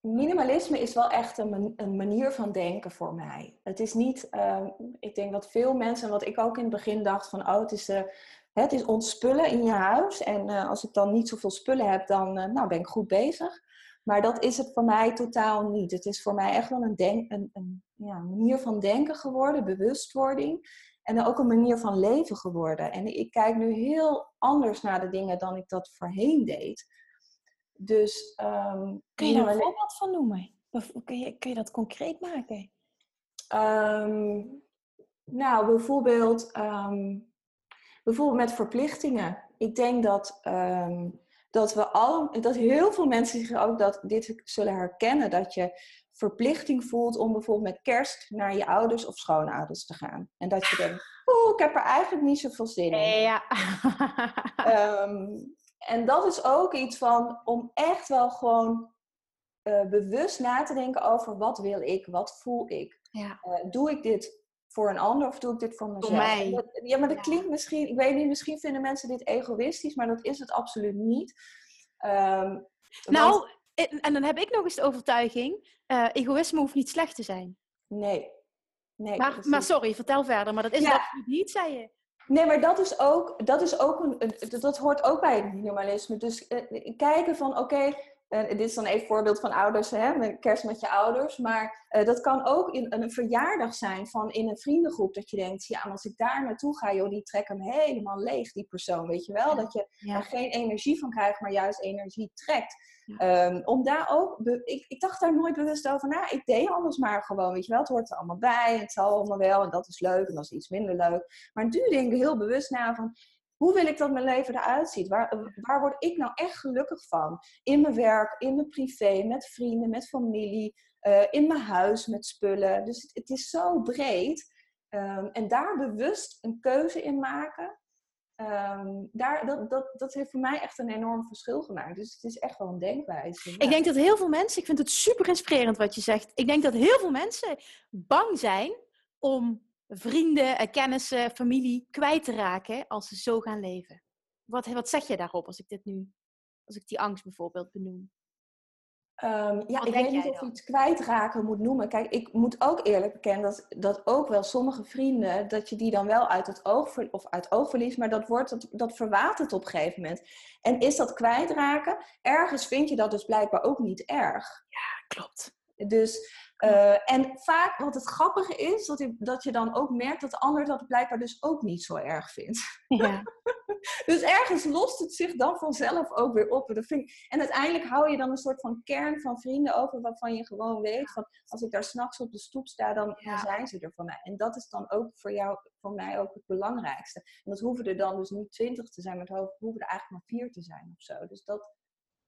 Minimalisme is wel echt een, een manier van denken voor mij. Het is niet, uh, ik denk dat veel mensen, wat ik ook in het begin dacht van, oh, het is, uh, het is ontspullen in je huis. En uh, als ik dan niet zoveel spullen heb, dan nou, ben ik goed bezig. Maar dat is het voor mij totaal niet. Het is voor mij echt wel een, denk, een, een ja, manier van denken geworden, bewustwording. En ook een manier van leven geworden. En ik kijk nu heel anders naar de dingen dan ik dat voorheen deed. Dus, um, kun je daar een voorbeeld van noemen? Kun je, kun je dat concreet maken? Um, nou, bijvoorbeeld, um, bijvoorbeeld met verplichtingen. Ik denk dat dat we al, dat heel veel mensen zich ook dat dit zullen herkennen, dat je verplichting voelt om bijvoorbeeld met kerst naar je ouders of schoonouders te gaan. En dat je denkt, oeh, ik heb er eigenlijk niet zoveel zin in. Ja. um, en dat is ook iets van om echt wel gewoon uh, bewust na te denken over wat wil ik, wat voel ik. Ja. Uh, doe ik dit voor een ander of doe ik dit voor mezelf? Voor mij. ja, maar dat klinkt misschien, ik weet niet, misschien vinden mensen dit egoïstisch, maar dat is het absoluut niet. Um, nou, en dan heb ik nog eens de overtuiging, uh, egoïsme hoeft niet slecht te zijn. Nee. nee maar, maar sorry, vertel verder, maar dat is ja. absoluut niet, zei je. Nee, maar dat is ook, dat, is ook een, dat hoort ook bij het minimalisme. Dus uh, kijken van, oké, okay, uh, dit is dan even een voorbeeld van ouders, hè, kerst met je ouders. Maar uh, dat kan ook in, een verjaardag zijn van in een vriendengroep. Dat je denkt, ja, als ik daar naartoe ga, joh, die trekt hem helemaal leeg, die persoon. Weet je wel? Dat je ja. er geen energie van krijgt, maar juist energie trekt. Ja. Um, om daar ook, ik, ik dacht daar nooit bewust over na. Ik deed alles maar gewoon, weet je wel. Het hoort er allemaal bij, het zal allemaal wel. En dat is leuk en dat is iets minder leuk. Maar nu denk ik heel bewust na van, hoe wil ik dat mijn leven eruit ziet? Waar, waar word ik nou echt gelukkig van? In mijn werk, in mijn privé, met vrienden, met familie, uh, in mijn huis, met spullen. Dus het, is zo breed. Um, en daar bewust een keuze in maken, um, daar, dat, dat, dat heeft voor mij echt een enorm verschil gemaakt. Dus het is echt wel een denkwijze. Ik denk dat heel veel mensen, ik vind het super inspirerend wat je zegt. Ik denk dat heel veel mensen bang zijn om vrienden, eh, kennissen, familie kwijt te raken als ze zo gaan leven. Wat, wat zeg je daarop als ik dit nu, als ik die angst bijvoorbeeld benoem? Um, ja, ik weet niet of je iets kwijtraken moet noemen. Kijk, ik moet ook eerlijk bekennen dat, dat ook wel sommige vrienden, dat je die dan wel uit het oog, of uit oog verliest, maar dat, wordt, dat, dat verwatert op een gegeven moment. En is dat kwijtraken? Ergens vind je dat dus blijkbaar ook niet erg. Ja, klopt. Dus uh, en vaak, wat het grappige is, dat je, dat je dan ook merkt dat de ander dat blijkbaar dus ook niet zo erg vindt. Ja. (laughs) dus ergens lost het zich dan vanzelf ook weer op. Dat vind ik, en uiteindelijk hou je dan een soort van kern van vrienden over waarvan je gewoon weet van als ik daar s'nachts op de stoep sta, dan, dan, zijn ze er voor mij. En dat is dan ook voor jou, voor mij ook het belangrijkste. En dat hoeven er dan dus niet twintig te zijn, maar het hoeven er eigenlijk maar vier te zijn of zo. Dus dat,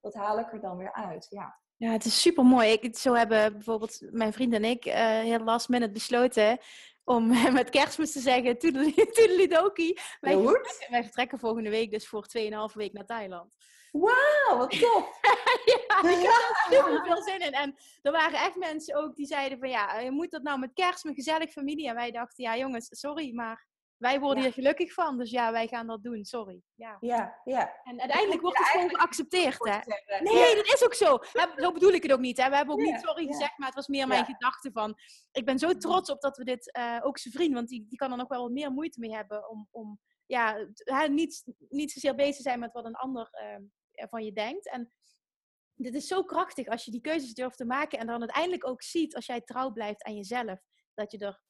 dat haal ik er dan weer uit, ja. Ja, het is super mooi. Ik, zo hebben bijvoorbeeld mijn vriend en ik uh, heel last minute besloten om (laughs) met kerstmis te zeggen toedelidoki. (laughs) Wij, vertrekken, wij vertrekken volgende week dus voor 2,5 week naar Thailand. Wauw, wat (laughs) tof! ja, ik heb er super veel zin in. En er waren echt mensen ook die zeiden van ja, je moet dat nou met kerst, met gezellig familie. En wij dachten, ja jongens, sorry, maar wij worden hier gelukkig van, dus ja, wij gaan dat doen, sorry. Ja, ja. ja. En uiteindelijk wordt het gewoon geaccepteerd, hè? Nee, dat is ook zo. Zo bedoel ik het ook niet, hè? We hebben ook niet sorry gezegd, maar het was meer mijn gedachte van... Ik ben zo trots op dat we dit, uh, ook zijn vriend, want die, die kan er nog wel wat meer moeite mee hebben om... om ja, niet, niet zozeer bezig zijn met wat een ander uh, van je denkt. En dit is zo krachtig als je die keuzes durft te maken en dan uiteindelijk ook ziet, als jij trouw blijft aan jezelf, dat je er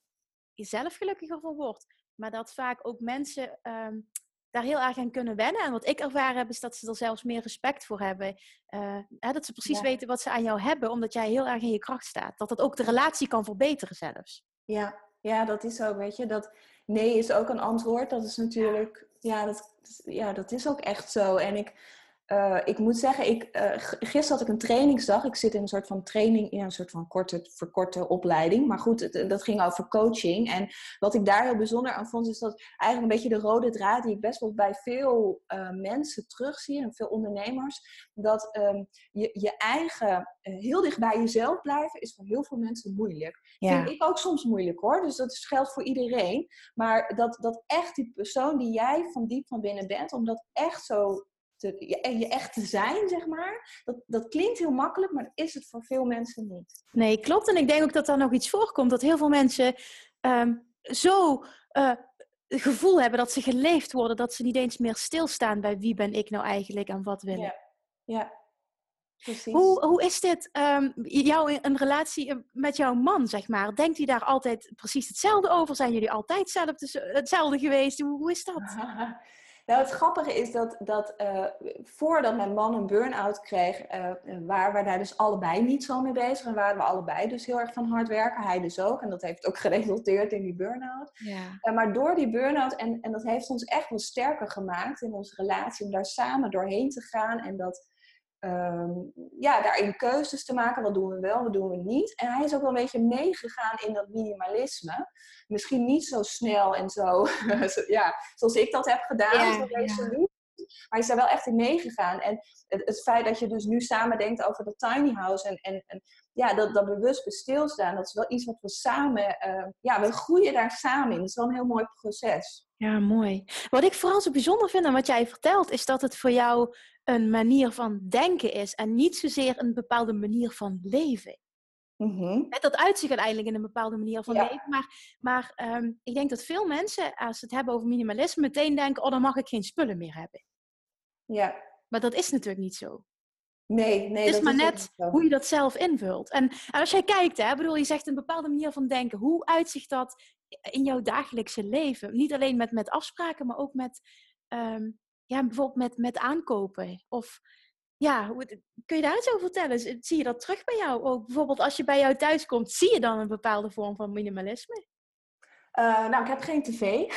jezelf gelukkiger van wordt. Maar dat vaak ook mensen um, daar heel erg aan kunnen wennen. En wat ik ervaren heb, is dat ze er zelfs meer respect voor hebben. Uh, hè, dat ze precies weten wat ze aan jou hebben, omdat jij heel erg in je kracht staat. Dat dat ook de relatie kan verbeteren zelfs. Ja, ja dat is ook, weet je. Dat nee is ook een antwoord. Dat is natuurlijk, ja, dat, ja, dat is ook echt zo. En ik uh, ik moet zeggen, ik, uh, gisteren had ik een trainingsdag. Ik zit in een soort van training, in een soort van korte, verkorte opleiding. Maar goed, het, dat ging over coaching. En wat ik daar heel bijzonder aan vond, is dat eigenlijk een beetje de rode draad die ik best wel bij veel uh, mensen terugzie en veel ondernemers. Dat um, je, je eigen heel dicht bij jezelf blijven is voor heel veel mensen moeilijk. Ja. Vind ik ook soms moeilijk hoor. Dus dat geldt voor iedereen. Maar dat, dat echt die persoon die jij van diep van binnen bent, om dat echt zo te, je, je, echt te zijn, zeg maar. Dat, dat klinkt heel makkelijk, maar is het voor veel mensen niet. Nee, klopt. En ik denk ook dat daar nog iets voorkomt. Dat heel veel mensen um, zo uh, het gevoel hebben dat ze geleefd worden, dat ze niet eens meer stilstaan bij wie ben ik nou eigenlijk en wat wil ik. Ja, ja. Precies. Hoe, hoe is dit, um, jou, een relatie eh, met jouw man, zeg maar? Denkt hij daar altijd precies hetzelfde over? Zijn jullie altijd hetzelfde geweest? Hoe, hoe is dat? (laughs) Nou, het grappige is dat, dat uh, voordat mijn man een burn-out kreeg, uh, waren we daar dus allebei niet zo mee bezig. En waren we allebei dus heel erg van hard werken. Hij dus ook. En dat heeft ook (laughs) geresulteerd in die burn-out. Ja. Uh, maar door die burn-out, en, en dat heeft ons echt wel sterker gemaakt in onze relatie, om daar samen doorheen te gaan. En dat um, ja, daarin keuzes te maken. Wat doen we wel, wat doen we niet. En hij is ook wel een beetje meegegaan in dat minimalisme. Misschien niet zo snel en zo, (laughs) ja, zoals ik dat heb gedaan, ja, zo resoluut. Maar hij is daar wel echt in meegegaan. En het, het, feit dat je dus nu samen denkt over de tiny house en, en, en ja, dat, dat bewust stilstaan, dat is wel iets wat we samen, uh, ja, we groeien daar samen in. Dat is wel een heel mooi proces. Ja, mooi. Wat ik vooral zo bijzonder vind aan wat jij vertelt, is dat het voor jou een manier van denken is en niet zozeer een bepaalde manier van leven. Mm-hmm. Dat uitzicht uiteindelijk in een bepaalde manier van leven. Maar, maar ehm, ik denk dat veel mensen, als ze het hebben over minimalisme, meteen denken: oh, dan mag ik geen spullen meer hebben. Ja. Maar dat is natuurlijk niet zo. Nee, nee. Het is maar net hoe je dat zelf invult. En, en als jij kijkt, hè, bedoel, je zegt een bepaalde manier van denken. Hoe uitzicht dat in jouw dagelijkse leven? Niet alleen met, met afspraken, maar ook met, ehm, ja, bijvoorbeeld met, met aankopen. Of ja, kun je daar iets over vertellen? Zie je dat terug bij jou ook? Bijvoorbeeld als je bij jou thuis komt, zie je dan een bepaalde vorm van minimalisme? Uh, nou, ik heb geen tv. (laughs)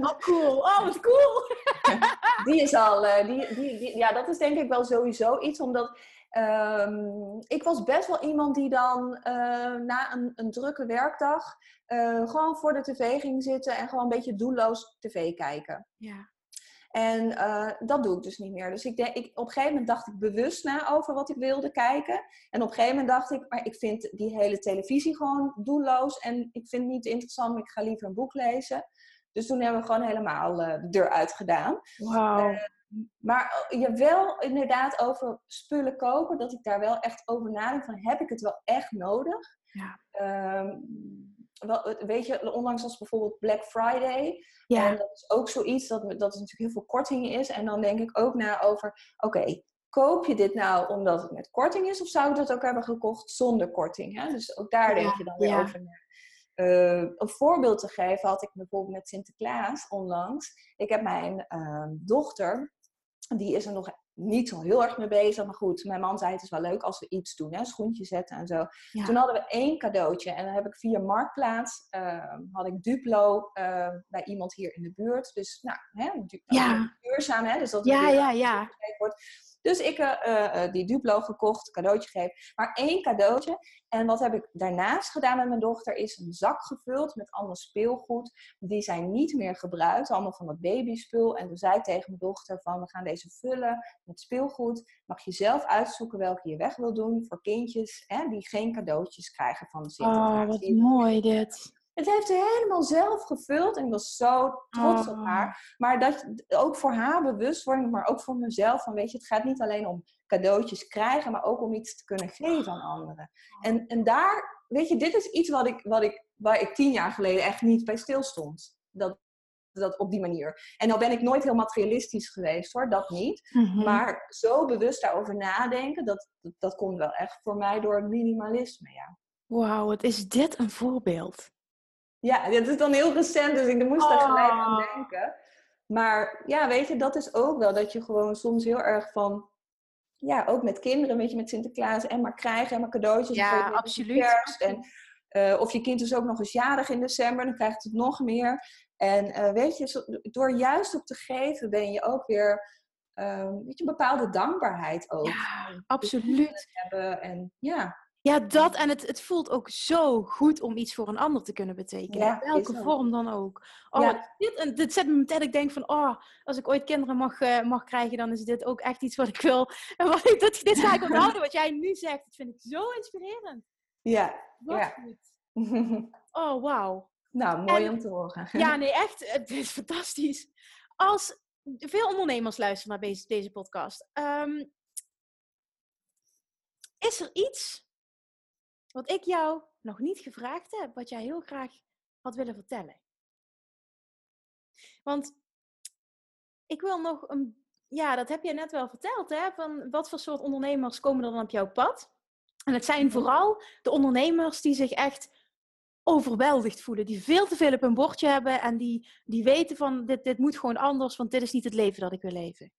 Oh, cool. (laughs) Oh, wat cool. (laughs) die is al, uh, die, die, die, ja, dat is denk ik wel sowieso iets, omdat um, ik was best wel iemand die dan uh, na een, een, drukke werkdag gewoon voor de tv ging zitten en gewoon een beetje doelloos tv kijken. Ja. En uh, dat doe ik dus niet meer. Dus ik denk, ik, op een gegeven moment dacht ik bewust na over wat ik wilde kijken. En op een gegeven moment dacht ik, maar ik vind die hele televisie gewoon doelloos. En ik vind het niet interessant, maar ik ga liever een boek lezen. Dus toen hebben we gewoon helemaal uh, de deur uitgedaan. Wauw. Uh, maar je wel inderdaad over spullen kopen, dat ik daar wel echt over nadenk van, heb ik het wel echt nodig? Ja. Ehm, wel, weet je, onlangs was bijvoorbeeld Black Friday. Ja. En dat is ook zoiets dat, dat er natuurlijk heel veel korting is. En dan denk ik ook na over, oké, koop je dit nou omdat het met korting is? Of zou ik dat ook hebben gekocht zonder korting? Hè? Dus ook daar denk je dan weer over na. Uh, een voorbeeld te geven had ik bijvoorbeeld met Sinterklaas onlangs. Ik heb mijn uh, dochter, die is er nog niet zo heel erg mee bezig. Maar goed, mijn man zei het is wel leuk als we iets doen. Hè? Schoentjes zetten en zo. Toen hadden we één cadeautje. En dan heb ik via Marktplaats, uh, had ik Duplo uh, bij iemand hier in de buurt. Dus nou, hè, natuurlijk ja. duurzaam. Hè? Dus dat ja, ja, ja. wordt. Dus ik uh, die Duplo gekocht, cadeautje gegeven. Maar één cadeautje. En wat heb ik daarnaast gedaan met mijn dochter is een zak gevuld met allemaal speelgoed. Die zijn niet meer gebruikt. Allemaal van dat babyspul. En toen zei ik tegen mijn dochter van we gaan deze vullen met speelgoed. Mag je zelf uitzoeken welke je weg wil doen voor kindjes hè, die geen cadeautjes krijgen van de Sinterklaas. Oh, wat mooi dit. Het heeft ze helemaal zelf gevuld en ik was zo trots Oh. op haar. Maar dat ook voor haar bewustwording, maar ook voor mezelf. Van weet je, het gaat niet alleen om cadeautjes krijgen, maar ook om iets te kunnen geven aan anderen. En, en daar, weet je, dit is iets wat ik, wat ik, waar ik tien jaar geleden echt niet bij stilstond. Dat, dat op die manier. En nou ben ik nooit heel materialistisch geweest hoor, dat niet. Mhm. Maar zo bewust daarover nadenken, dat, dat, dat komt wel echt voor mij door het minimalisme, ja. Wauw, wat is dit een voorbeeld? Ja, dit is dan heel recent, dus ik moest Oh. gelijk aan denken. Maar ja, weet je, dat is ook wel dat je gewoon soms heel erg van... Ja, ook met kinderen, weet je, met Sinterklaas en maar krijgen en maar cadeautjes. Ja, absoluut. Kerst. En, eh, of je kind is ook nog eens jarig in december, dan krijgt het nog meer. En eh, weet je, zo- door juist op te geven ben je ook weer... eh, weet je, een bepaalde dankbaarheid ook. Ja, absoluut. Hebben en ja, Ja, dat en het, het voelt ook zo goed om iets voor een ander te kunnen betekenen. Ja, in welke vorm dan ook. Oh, Ja. dit, en dit zet me meteen, ik denk van, oh, als ik ooit kinderen mag, eh, mag krijgen, dan is dit ook echt iets wat ik wil. (laughs) En wat ik, dat, dit ga ik onthouden, wat jij nu zegt. Dat vind ik zo inspirerend. ja. Wat Ja. goed. Oh, wauw. nou, mooi En- om te horen. Ja, nee, echt. Het is fantastisch. Als veel ondernemers luisteren naar deze, deze podcast, ehm, is er iets wat ik jou nog niet gevraagd heb, wat jij heel graag had willen vertellen? Want ik wil nog een. Ja, dat heb je net wel verteld, hè? Van wat voor soort ondernemers komen er dan op jouw pad? En het zijn vooral de ondernemers die zich echt overweldigd voelen. Die veel te veel op hun bordje hebben en die, die weten van dit, dit moet gewoon anders, want dit is niet het leven dat ik wil leven.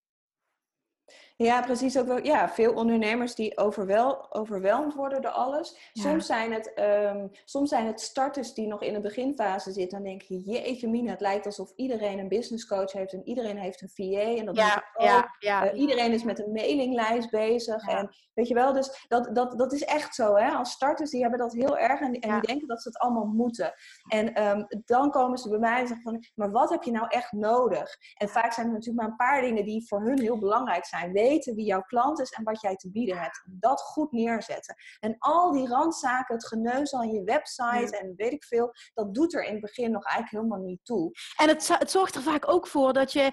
Ja, precies. Ook wel, ja, veel ondernemers die overwel, overweldigd worden door alles. Ja. Soms, zijn het, ehm, soms zijn het starters die nog in de beginfase zitten. Dan denk je, jeetje mina, het lijkt alsof iedereen een business coach heeft en iedereen heeft een VA. En dat ik ook. ja, ja. Eh, iedereen is met een mailinglijst bezig. Ja. En weet je wel, dus dat, dat, dat is echt zo. Hè? Als starters, die hebben dat heel erg. En, en Ja. die denken dat ze het allemaal moeten. En ehm, dan komen ze bij mij en zeggen van... Maar wat heb je nou echt nodig? En vaak zijn er natuurlijk maar een paar dingen die voor hun heel belangrijk zijn. Weten wie jouw klant is en wat jij te bieden hebt. Dat goed neerzetten. En al die randzaken, het geneuzel aan je website en weet ik veel... Dat doet er in het begin nog eigenlijk helemaal niet toe. En het, het zorgt er vaak ook voor dat je,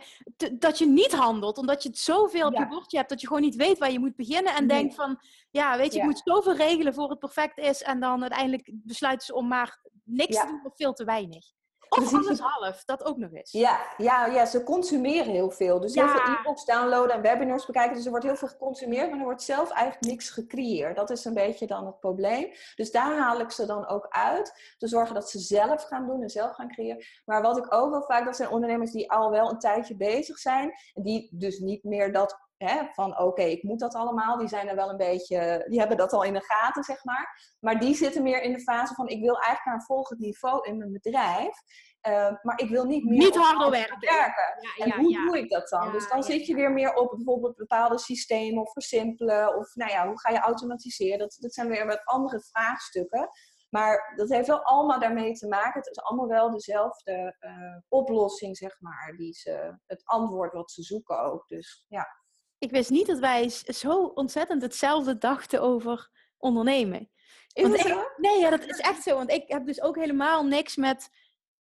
dat je niet handelt, omdat je het zoveel op Ja. je bordje hebt dat je gewoon niet weet waar je moet beginnen. En Nee. denkt van, ja, weet je, Ja. ik moet zoveel regelen voor het perfect is. En dan uiteindelijk besluiten ze om maar niks Ja. te doen of veel te weinig. Of alles half, dat ook nog eens. Ja, ja, ja, ze consumeren heel veel. Dus heel veel e-books downloaden en webinars bekijken. Dus er wordt heel veel geconsumeerd, maar er wordt zelf eigenlijk niks gecreëerd. Dat is een beetje dan het probleem. Dus daar haal ik ze dan ook uit. Te zorgen dat ze zelf gaan doen en zelf gaan creëren. Maar wat ik ook wel vaak, dat zijn ondernemers die al wel een tijdje bezig zijn. En die dus niet meer dat Hè, van oké, ik moet dat allemaal. Die zijn er wel een beetje, die hebben dat al in de gaten, zeg maar. Maar die zitten meer in de fase van ik wil eigenlijk naar een volgend niveau in mijn bedrijf. Uh, maar ik wil niet meer niet harder werken. werken. Ja, en hoe doe ik dat dan? dus dan zit je weer meer op bijvoorbeeld bepaalde systemen of versimpelen. Of nou ja, hoe ga je automatiseren? Dat, dat zijn weer wat andere vraagstukken. Maar dat heeft wel allemaal daarmee te maken. Het is allemaal wel dezelfde uh, oplossing, zeg maar. Die ze, het antwoord wat ze zoeken ook. Dus ja ik wist niet dat wij zo ontzettend hetzelfde dachten over ondernemen. Is het zo? nee, ja, dat is echt zo. Want ik heb dus ook helemaal niks met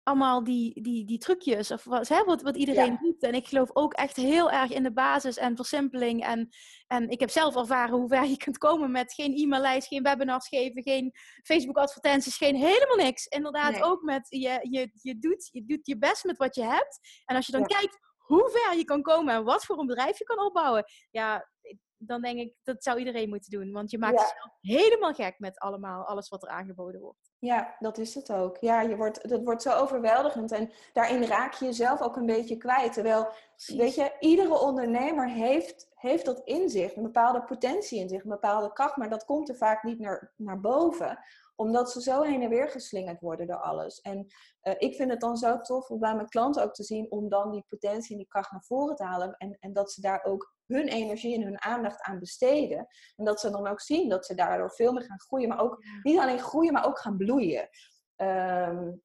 allemaal die, die, die trucjes of wat, hè, wat, wat iedereen doet. En ik geloof ook echt heel erg in de basis en versimpeling. En, en ik heb zelf ervaren hoe ver je kunt komen met geen e-maillijst, geen webinars geven, geen Facebook-advertenties, geen helemaal niks. Inderdaad, ook met je, je, je, doet, je doet je best met wat je hebt. En als je dan kijkt hoe ver je kan komen en wat voor een bedrijf je kan opbouwen. Ja, dan denk ik dat zou iedereen moeten doen. Want je maakt jezelf helemaal gek met allemaal, alles wat er aangeboden wordt. Ja, dat is het ook. Ja, je wordt, dat wordt zo overweldigend. En daarin raak je jezelf ook een beetje kwijt. Terwijl, weet je, iedere ondernemer heeft, heeft dat in zich. Een bepaalde potentie in zich, een bepaalde kracht. Maar dat komt er vaak niet naar, naar boven omdat ze zo heen en weer geslingerd worden door alles. En uh, ik vind het dan zo tof om bij mijn klanten ook te zien om dan die potentie en die kracht naar voren te halen. En, en dat ze daar ook hun energie en hun aandacht aan besteden. En dat ze dan ook zien dat ze daardoor veel meer gaan groeien. Maar ook niet alleen groeien, maar ook gaan bloeien. Um,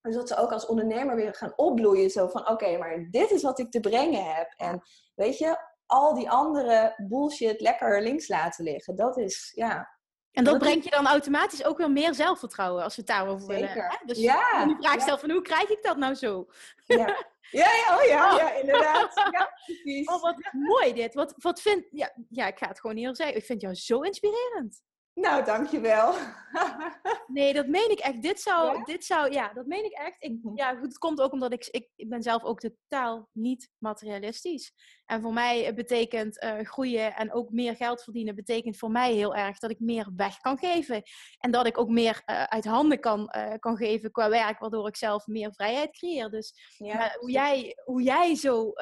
dus dat ze ook als ondernemer weer gaan opbloeien. Zo van, oké, maar dit is wat ik te brengen heb. En weet je, al die andere bullshit lekker links laten liggen. Dat is, ja, en dat, brengt je dan automatisch ook weer meer zelfvertrouwen als we het daarover willen. Hè? Dus ja. die vraag stelt van hoe krijg ik dat nou zo? Ja, (laughs) ja, ja, oh ja, oh. ja inderdaad. Ja, precies. Oh, wat mooi dit. Wat, wat vind, ja, ja, ik ga het gewoon hier zeggen. Ik vind jou zo inspirerend. Nou, dankjewel. nee, dat meen ik echt. Dit zou, ja? dit zou, ja, dat meen ik echt. Ik, mhm. ja, goed, het komt ook omdat ik, ik, ik ben zelf ook totaal niet materialistisch. En voor mij betekent uh, groeien en ook meer geld verdienen, betekent voor mij heel erg dat ik meer weg kan geven. En dat ik ook meer uh, uit handen kan, uh, kan geven qua werk, waardoor ik zelf meer vrijheid creëer. Dus ja, hoe, jij, hoe jij zo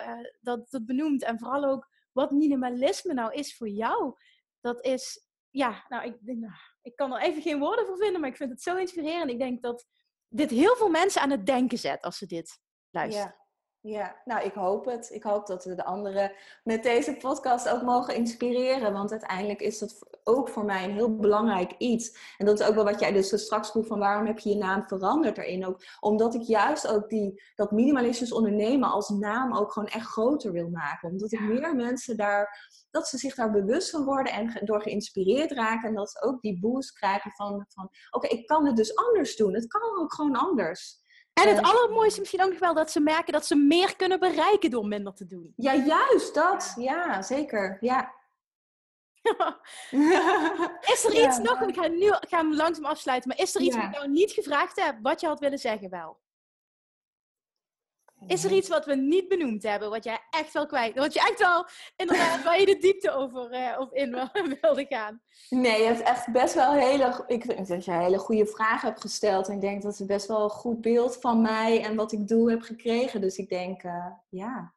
dat, dat benoemt en vooral ook wat minimalisme nou is voor jou, dat is ja, nou, ik, nou, ik kan er even geen woorden voor vinden, maar ik vind het zo inspirerend. Ik denk dat dit heel veel mensen aan het denken zet als ze dit luisteren. Ja, nou ik hoop het. Ik hoop dat we de anderen met deze podcast ook mogen inspireren. Want uiteindelijk is dat ook voor mij een heel belangrijk iets. En dat is ook wel wat jij dus straks vroeg van waarom heb je je naam veranderd erin ook. Omdat ik juist ook die, dat minimalistisch ondernemen als naam ook gewoon echt groter wil maken. Omdat ik meer mensen daar, dat ze zich daar bewust van worden en door geïnspireerd raken. En dat ze ook die boost krijgen van, van oké, ik kan het dus anders doen. Het kan ook gewoon anders. En het allermooiste misschien ook nog wel dat ze merken dat ze meer kunnen bereiken door minder te doen. Ja, juist dat. Ja, zeker. Ja. (laughs) is er iets nog, ik ga nu ga hem langzaam afsluiten, maar is er iets wat ik jou niet gevraagd heb, wat je had willen zeggen wel? Is er iets wat we niet benoemd hebben, wat jij echt wel kwijt, wat je echt wel inderdaad waar je de diepte over uh, of in (laughs) wilde gaan? Nee, je hebt echt best wel hele, ik vind dat je hele goede vragen hebt gesteld en ik denk dat ze best wel een goed beeld van mij en wat ik doe heb gekregen. Dus ik denk, uh, ja,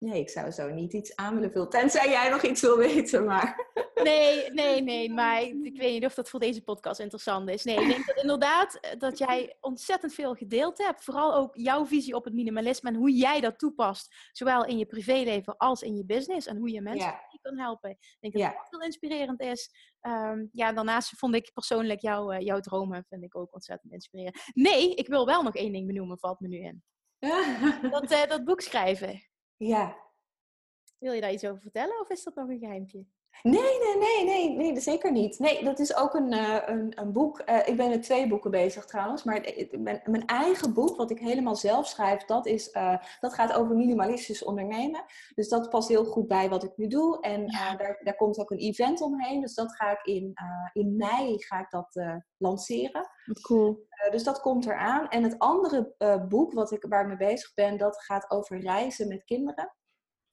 Nee, ik zou zo niet iets aan willen vullen. Tenzij jij nog iets wil weten, maar... (laughs) Nee, nee, nee. Maar ik weet niet of dat voor deze podcast interessant is. Nee, ik denk dat inderdaad eh, dat jij ontzettend veel gedeeld hebt. Vooral ook jouw visie op het minimalisme en hoe jij dat toepast. Zowel in je privéleven als in je business. En hoe je mensen ja. kan helpen. Ik denk dat ja. dat heel inspirerend is. Um, ja, daarnaast vond ik persoonlijk jou, uh, jouw dromen vind ik ook ontzettend inspirerend. Nee, ik wil wel nog één ding benoemen, valt me nu in. (laughs) dat, uh, dat boek schrijven. Ja. Wil je daar iets over vertellen of is dat nog een geheimtje? Nee, nee, nee, nee, nee, zeker niet. Nee, dat is ook een, uh, een, een, boek. Uh, ik ben met twee boeken bezig trouwens. Maar mijn, mijn eigen boek, wat ik helemaal zelf schrijf, dat, is, uh, dat gaat over minimalistisch ondernemen. Dus dat past heel goed bij wat ik nu doe. En daar, daar komt ook een event omheen. Dus dat ga ik in, in mei ga ik dat lanceren. Cool. dus dat komt eraan. En het andere boek wat ik, waar ik mee bezig ben, dat gaat over reizen met kinderen.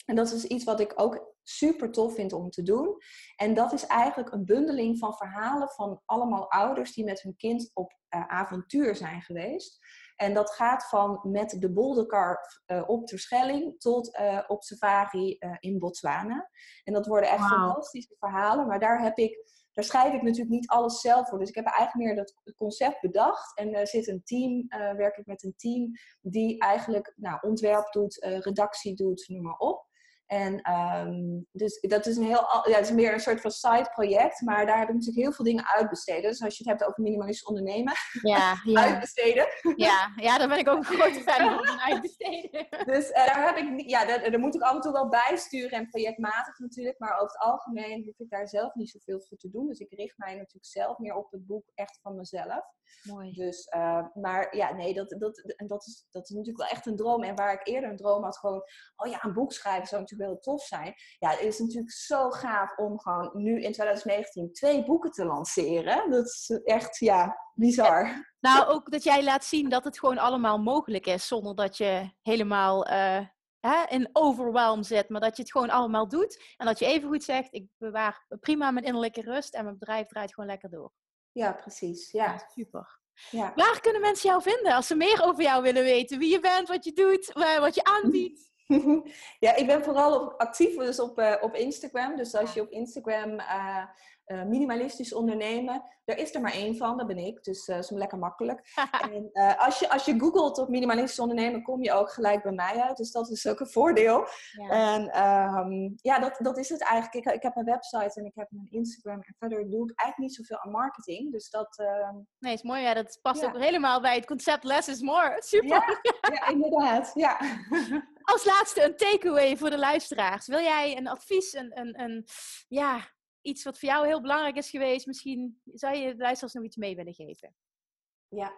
En dat is iets wat ik ook super tof vind om te doen. En dat is eigenlijk een bundeling van verhalen van allemaal ouders die met hun kind op avontuur zijn geweest. En dat gaat van met de bolderkar uh, op Terschelling tot uh, op safari in Botswana. En dat worden echt wow. fantastische verhalen. Maar daar heb ik, daar schrijf ik natuurlijk niet alles zelf voor. Dus ik heb eigenlijk meer dat concept bedacht. En er zit een team, werk ik met een team die eigenlijk nou, ontwerp doet, redactie doet, noem maar op. En um, dus dat is, een heel, ja, het is meer een soort van side project, maar daar heb ik natuurlijk heel veel dingen uitbesteden. Dus als je het hebt over minimalistisch ondernemen, ja, (laughs) ja. uitbesteden. Ja, (laughs) ja, daar ben ik ook een grote fan van, uitbesteden. Dus uh, daar heb ik, ja, daar, daar, moet ik af en toe wel bijsturen en projectmatig natuurlijk, maar over het algemeen hoef ik daar zelf niet zoveel voor te doen. Dus ik richt mij natuurlijk zelf meer op het boek echt van mezelf. Mooi. Dus, uh, maar ja, nee, dat, dat, en dat, is, dat is natuurlijk wel echt een droom. En waar ik eerder een droom had, gewoon, oh ja, een boek schrijven zou natuurlijk wel tof zijn. Ja, het is natuurlijk zo gaaf om gewoon nu in 2019 twee boeken te lanceren. Dat is echt, ja, bizar. Nou, ook dat jij laat zien dat het gewoon allemaal mogelijk is, zonder dat je helemaal uh, hè, in overwhelm zit, maar dat je het gewoon allemaal doet. En dat je even goed zegt, ik bewaar prima mijn innerlijke rust en mijn bedrijf draait gewoon lekker door. Ja, precies. Ja, ja super. Ja. Waar kunnen mensen jou vinden als ze meer over jou willen weten? Wie je bent, wat je doet, wat je aanbiedt? (laughs) ja, ik ben vooral op, actief dus op, uh, op Instagram. Dus als je op Instagram uh, uh, minimalistisch ondernemen, daar is er maar één van, dat ben ik. Dus dat is lekker makkelijk. (laughs) en als, je, als je googelt op minimalistisch ondernemen, kom je ook gelijk bij mij uit. Dus dat is ook een voordeel. Ja. En um, ja, dat, dat is het eigenlijk. Ik, ik heb een website en ik heb een Instagram. En verder doe ik eigenlijk niet zoveel aan marketing. Dus dat... Uh, nee, is mooi. Ja, dat past ja. ook helemaal bij het concept less is more. (laughs) Super. Ja, ja inderdaad. Ja. (laughs) Als laatste een takeaway voor de luisteraars. Wil jij een advies, een, een, een, ja, iets wat voor jou heel belangrijk is geweest? Misschien zou je de luisteraars nog iets mee willen geven? Ja,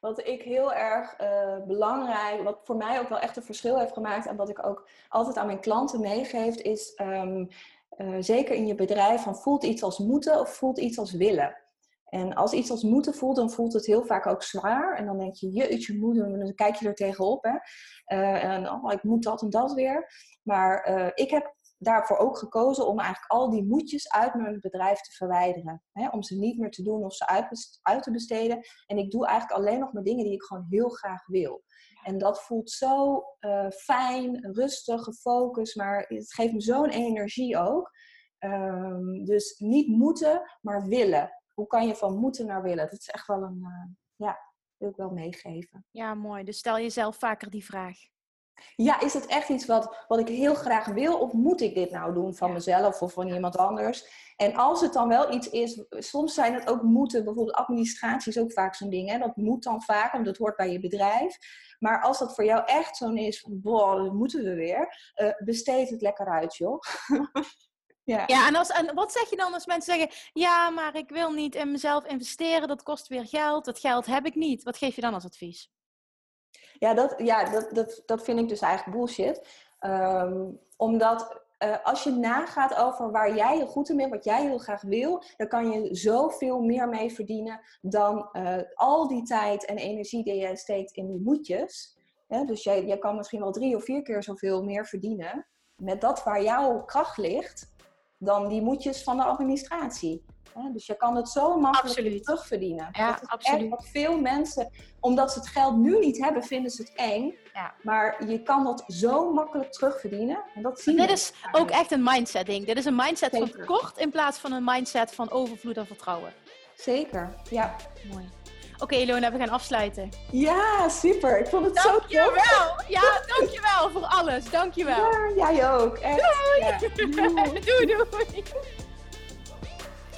wat ik heel erg uh, belangrijk, wat voor mij ook wel echt een verschil heeft gemaakt en wat ik ook altijd aan mijn klanten meegeef, is um, uh, zeker in je bedrijf van voelt iets als moeten of voelt iets als willen. En als iets als moeten voelt, dan voelt het heel vaak ook zwaar. En dan denk je, jeetje, moeten, en dan kijk je er tegenop. Hè? Uh, en oh, ik moet dat en dat weer. Maar ik heb daarvoor ook gekozen om eigenlijk al die moedjes uit mijn bedrijf te verwijderen. Hè? Om ze niet meer te doen of ze uit, uit te besteden. En ik doe eigenlijk alleen nog maar dingen die ik gewoon heel graag wil. En dat voelt zo uh, fijn, rustig, gefocust, maar het geeft me zo'n energie ook. Um, dus niet moeten, maar willen hoe kan je van moeten naar willen? Dat is echt wel een, uh, ja, wil ik wel meegeven. Ja, mooi. Dus stel jezelf vaker die vraag. Ja, is het echt iets wat, wat ik heel graag wil? Of moet ik dit nou doen van mezelf of van iemand anders? En als het dan wel iets is, soms zijn het ook moeten, bijvoorbeeld administratie is ook vaak zo'n ding. Hè? Dat moet dan vaak, want dat hoort bij je bedrijf. Maar als dat voor jou echt zo'n is van, boah, dat moeten we weer. Uh, besteed het lekker uit, joh. (laughs) Ja, ja en, als, en wat zeg je dan als mensen zeggen: Ja, maar ik wil niet in mezelf investeren, dat kost weer geld, dat geld heb ik niet. Wat geef je dan als advies? Ja, dat, ja, dat, dat, dat vind ik dus eigenlijk bullshit. Um, omdat uh, als je nagaat over waar jij je goed in bent, wat jij heel graag wil, dan kan je zoveel meer mee verdienen dan uh, al die tijd en energie die je steekt in die moedjes. Ja, dus jij, jij kan misschien wel drie of vier keer zoveel meer verdienen met dat waar jouw kracht ligt dan die moedjes van de administratie. Dus je kan het zo makkelijk absoluut. terugverdienen. Ja, dat is absoluut. Echt wat veel mensen, omdat ze het geld nu niet hebben, vinden ze het eng. Ja. Maar je kan dat zo makkelijk terugverdienen. En dat zien Dit is ook echt een mindset ding. Dit is een mindset Zeker. van tekort in plaats van een mindset van overvloed en vertrouwen. Zeker, ja. Mooi. Oké, okay, Ilona, we gaan afsluiten. Ja, super. Ik vond het dankjewel. zo tof. Ja, dankjewel voor alles. Dankjewel. Ja, jij ook. Echt. Doei. Ja. doei, (laughs) doei.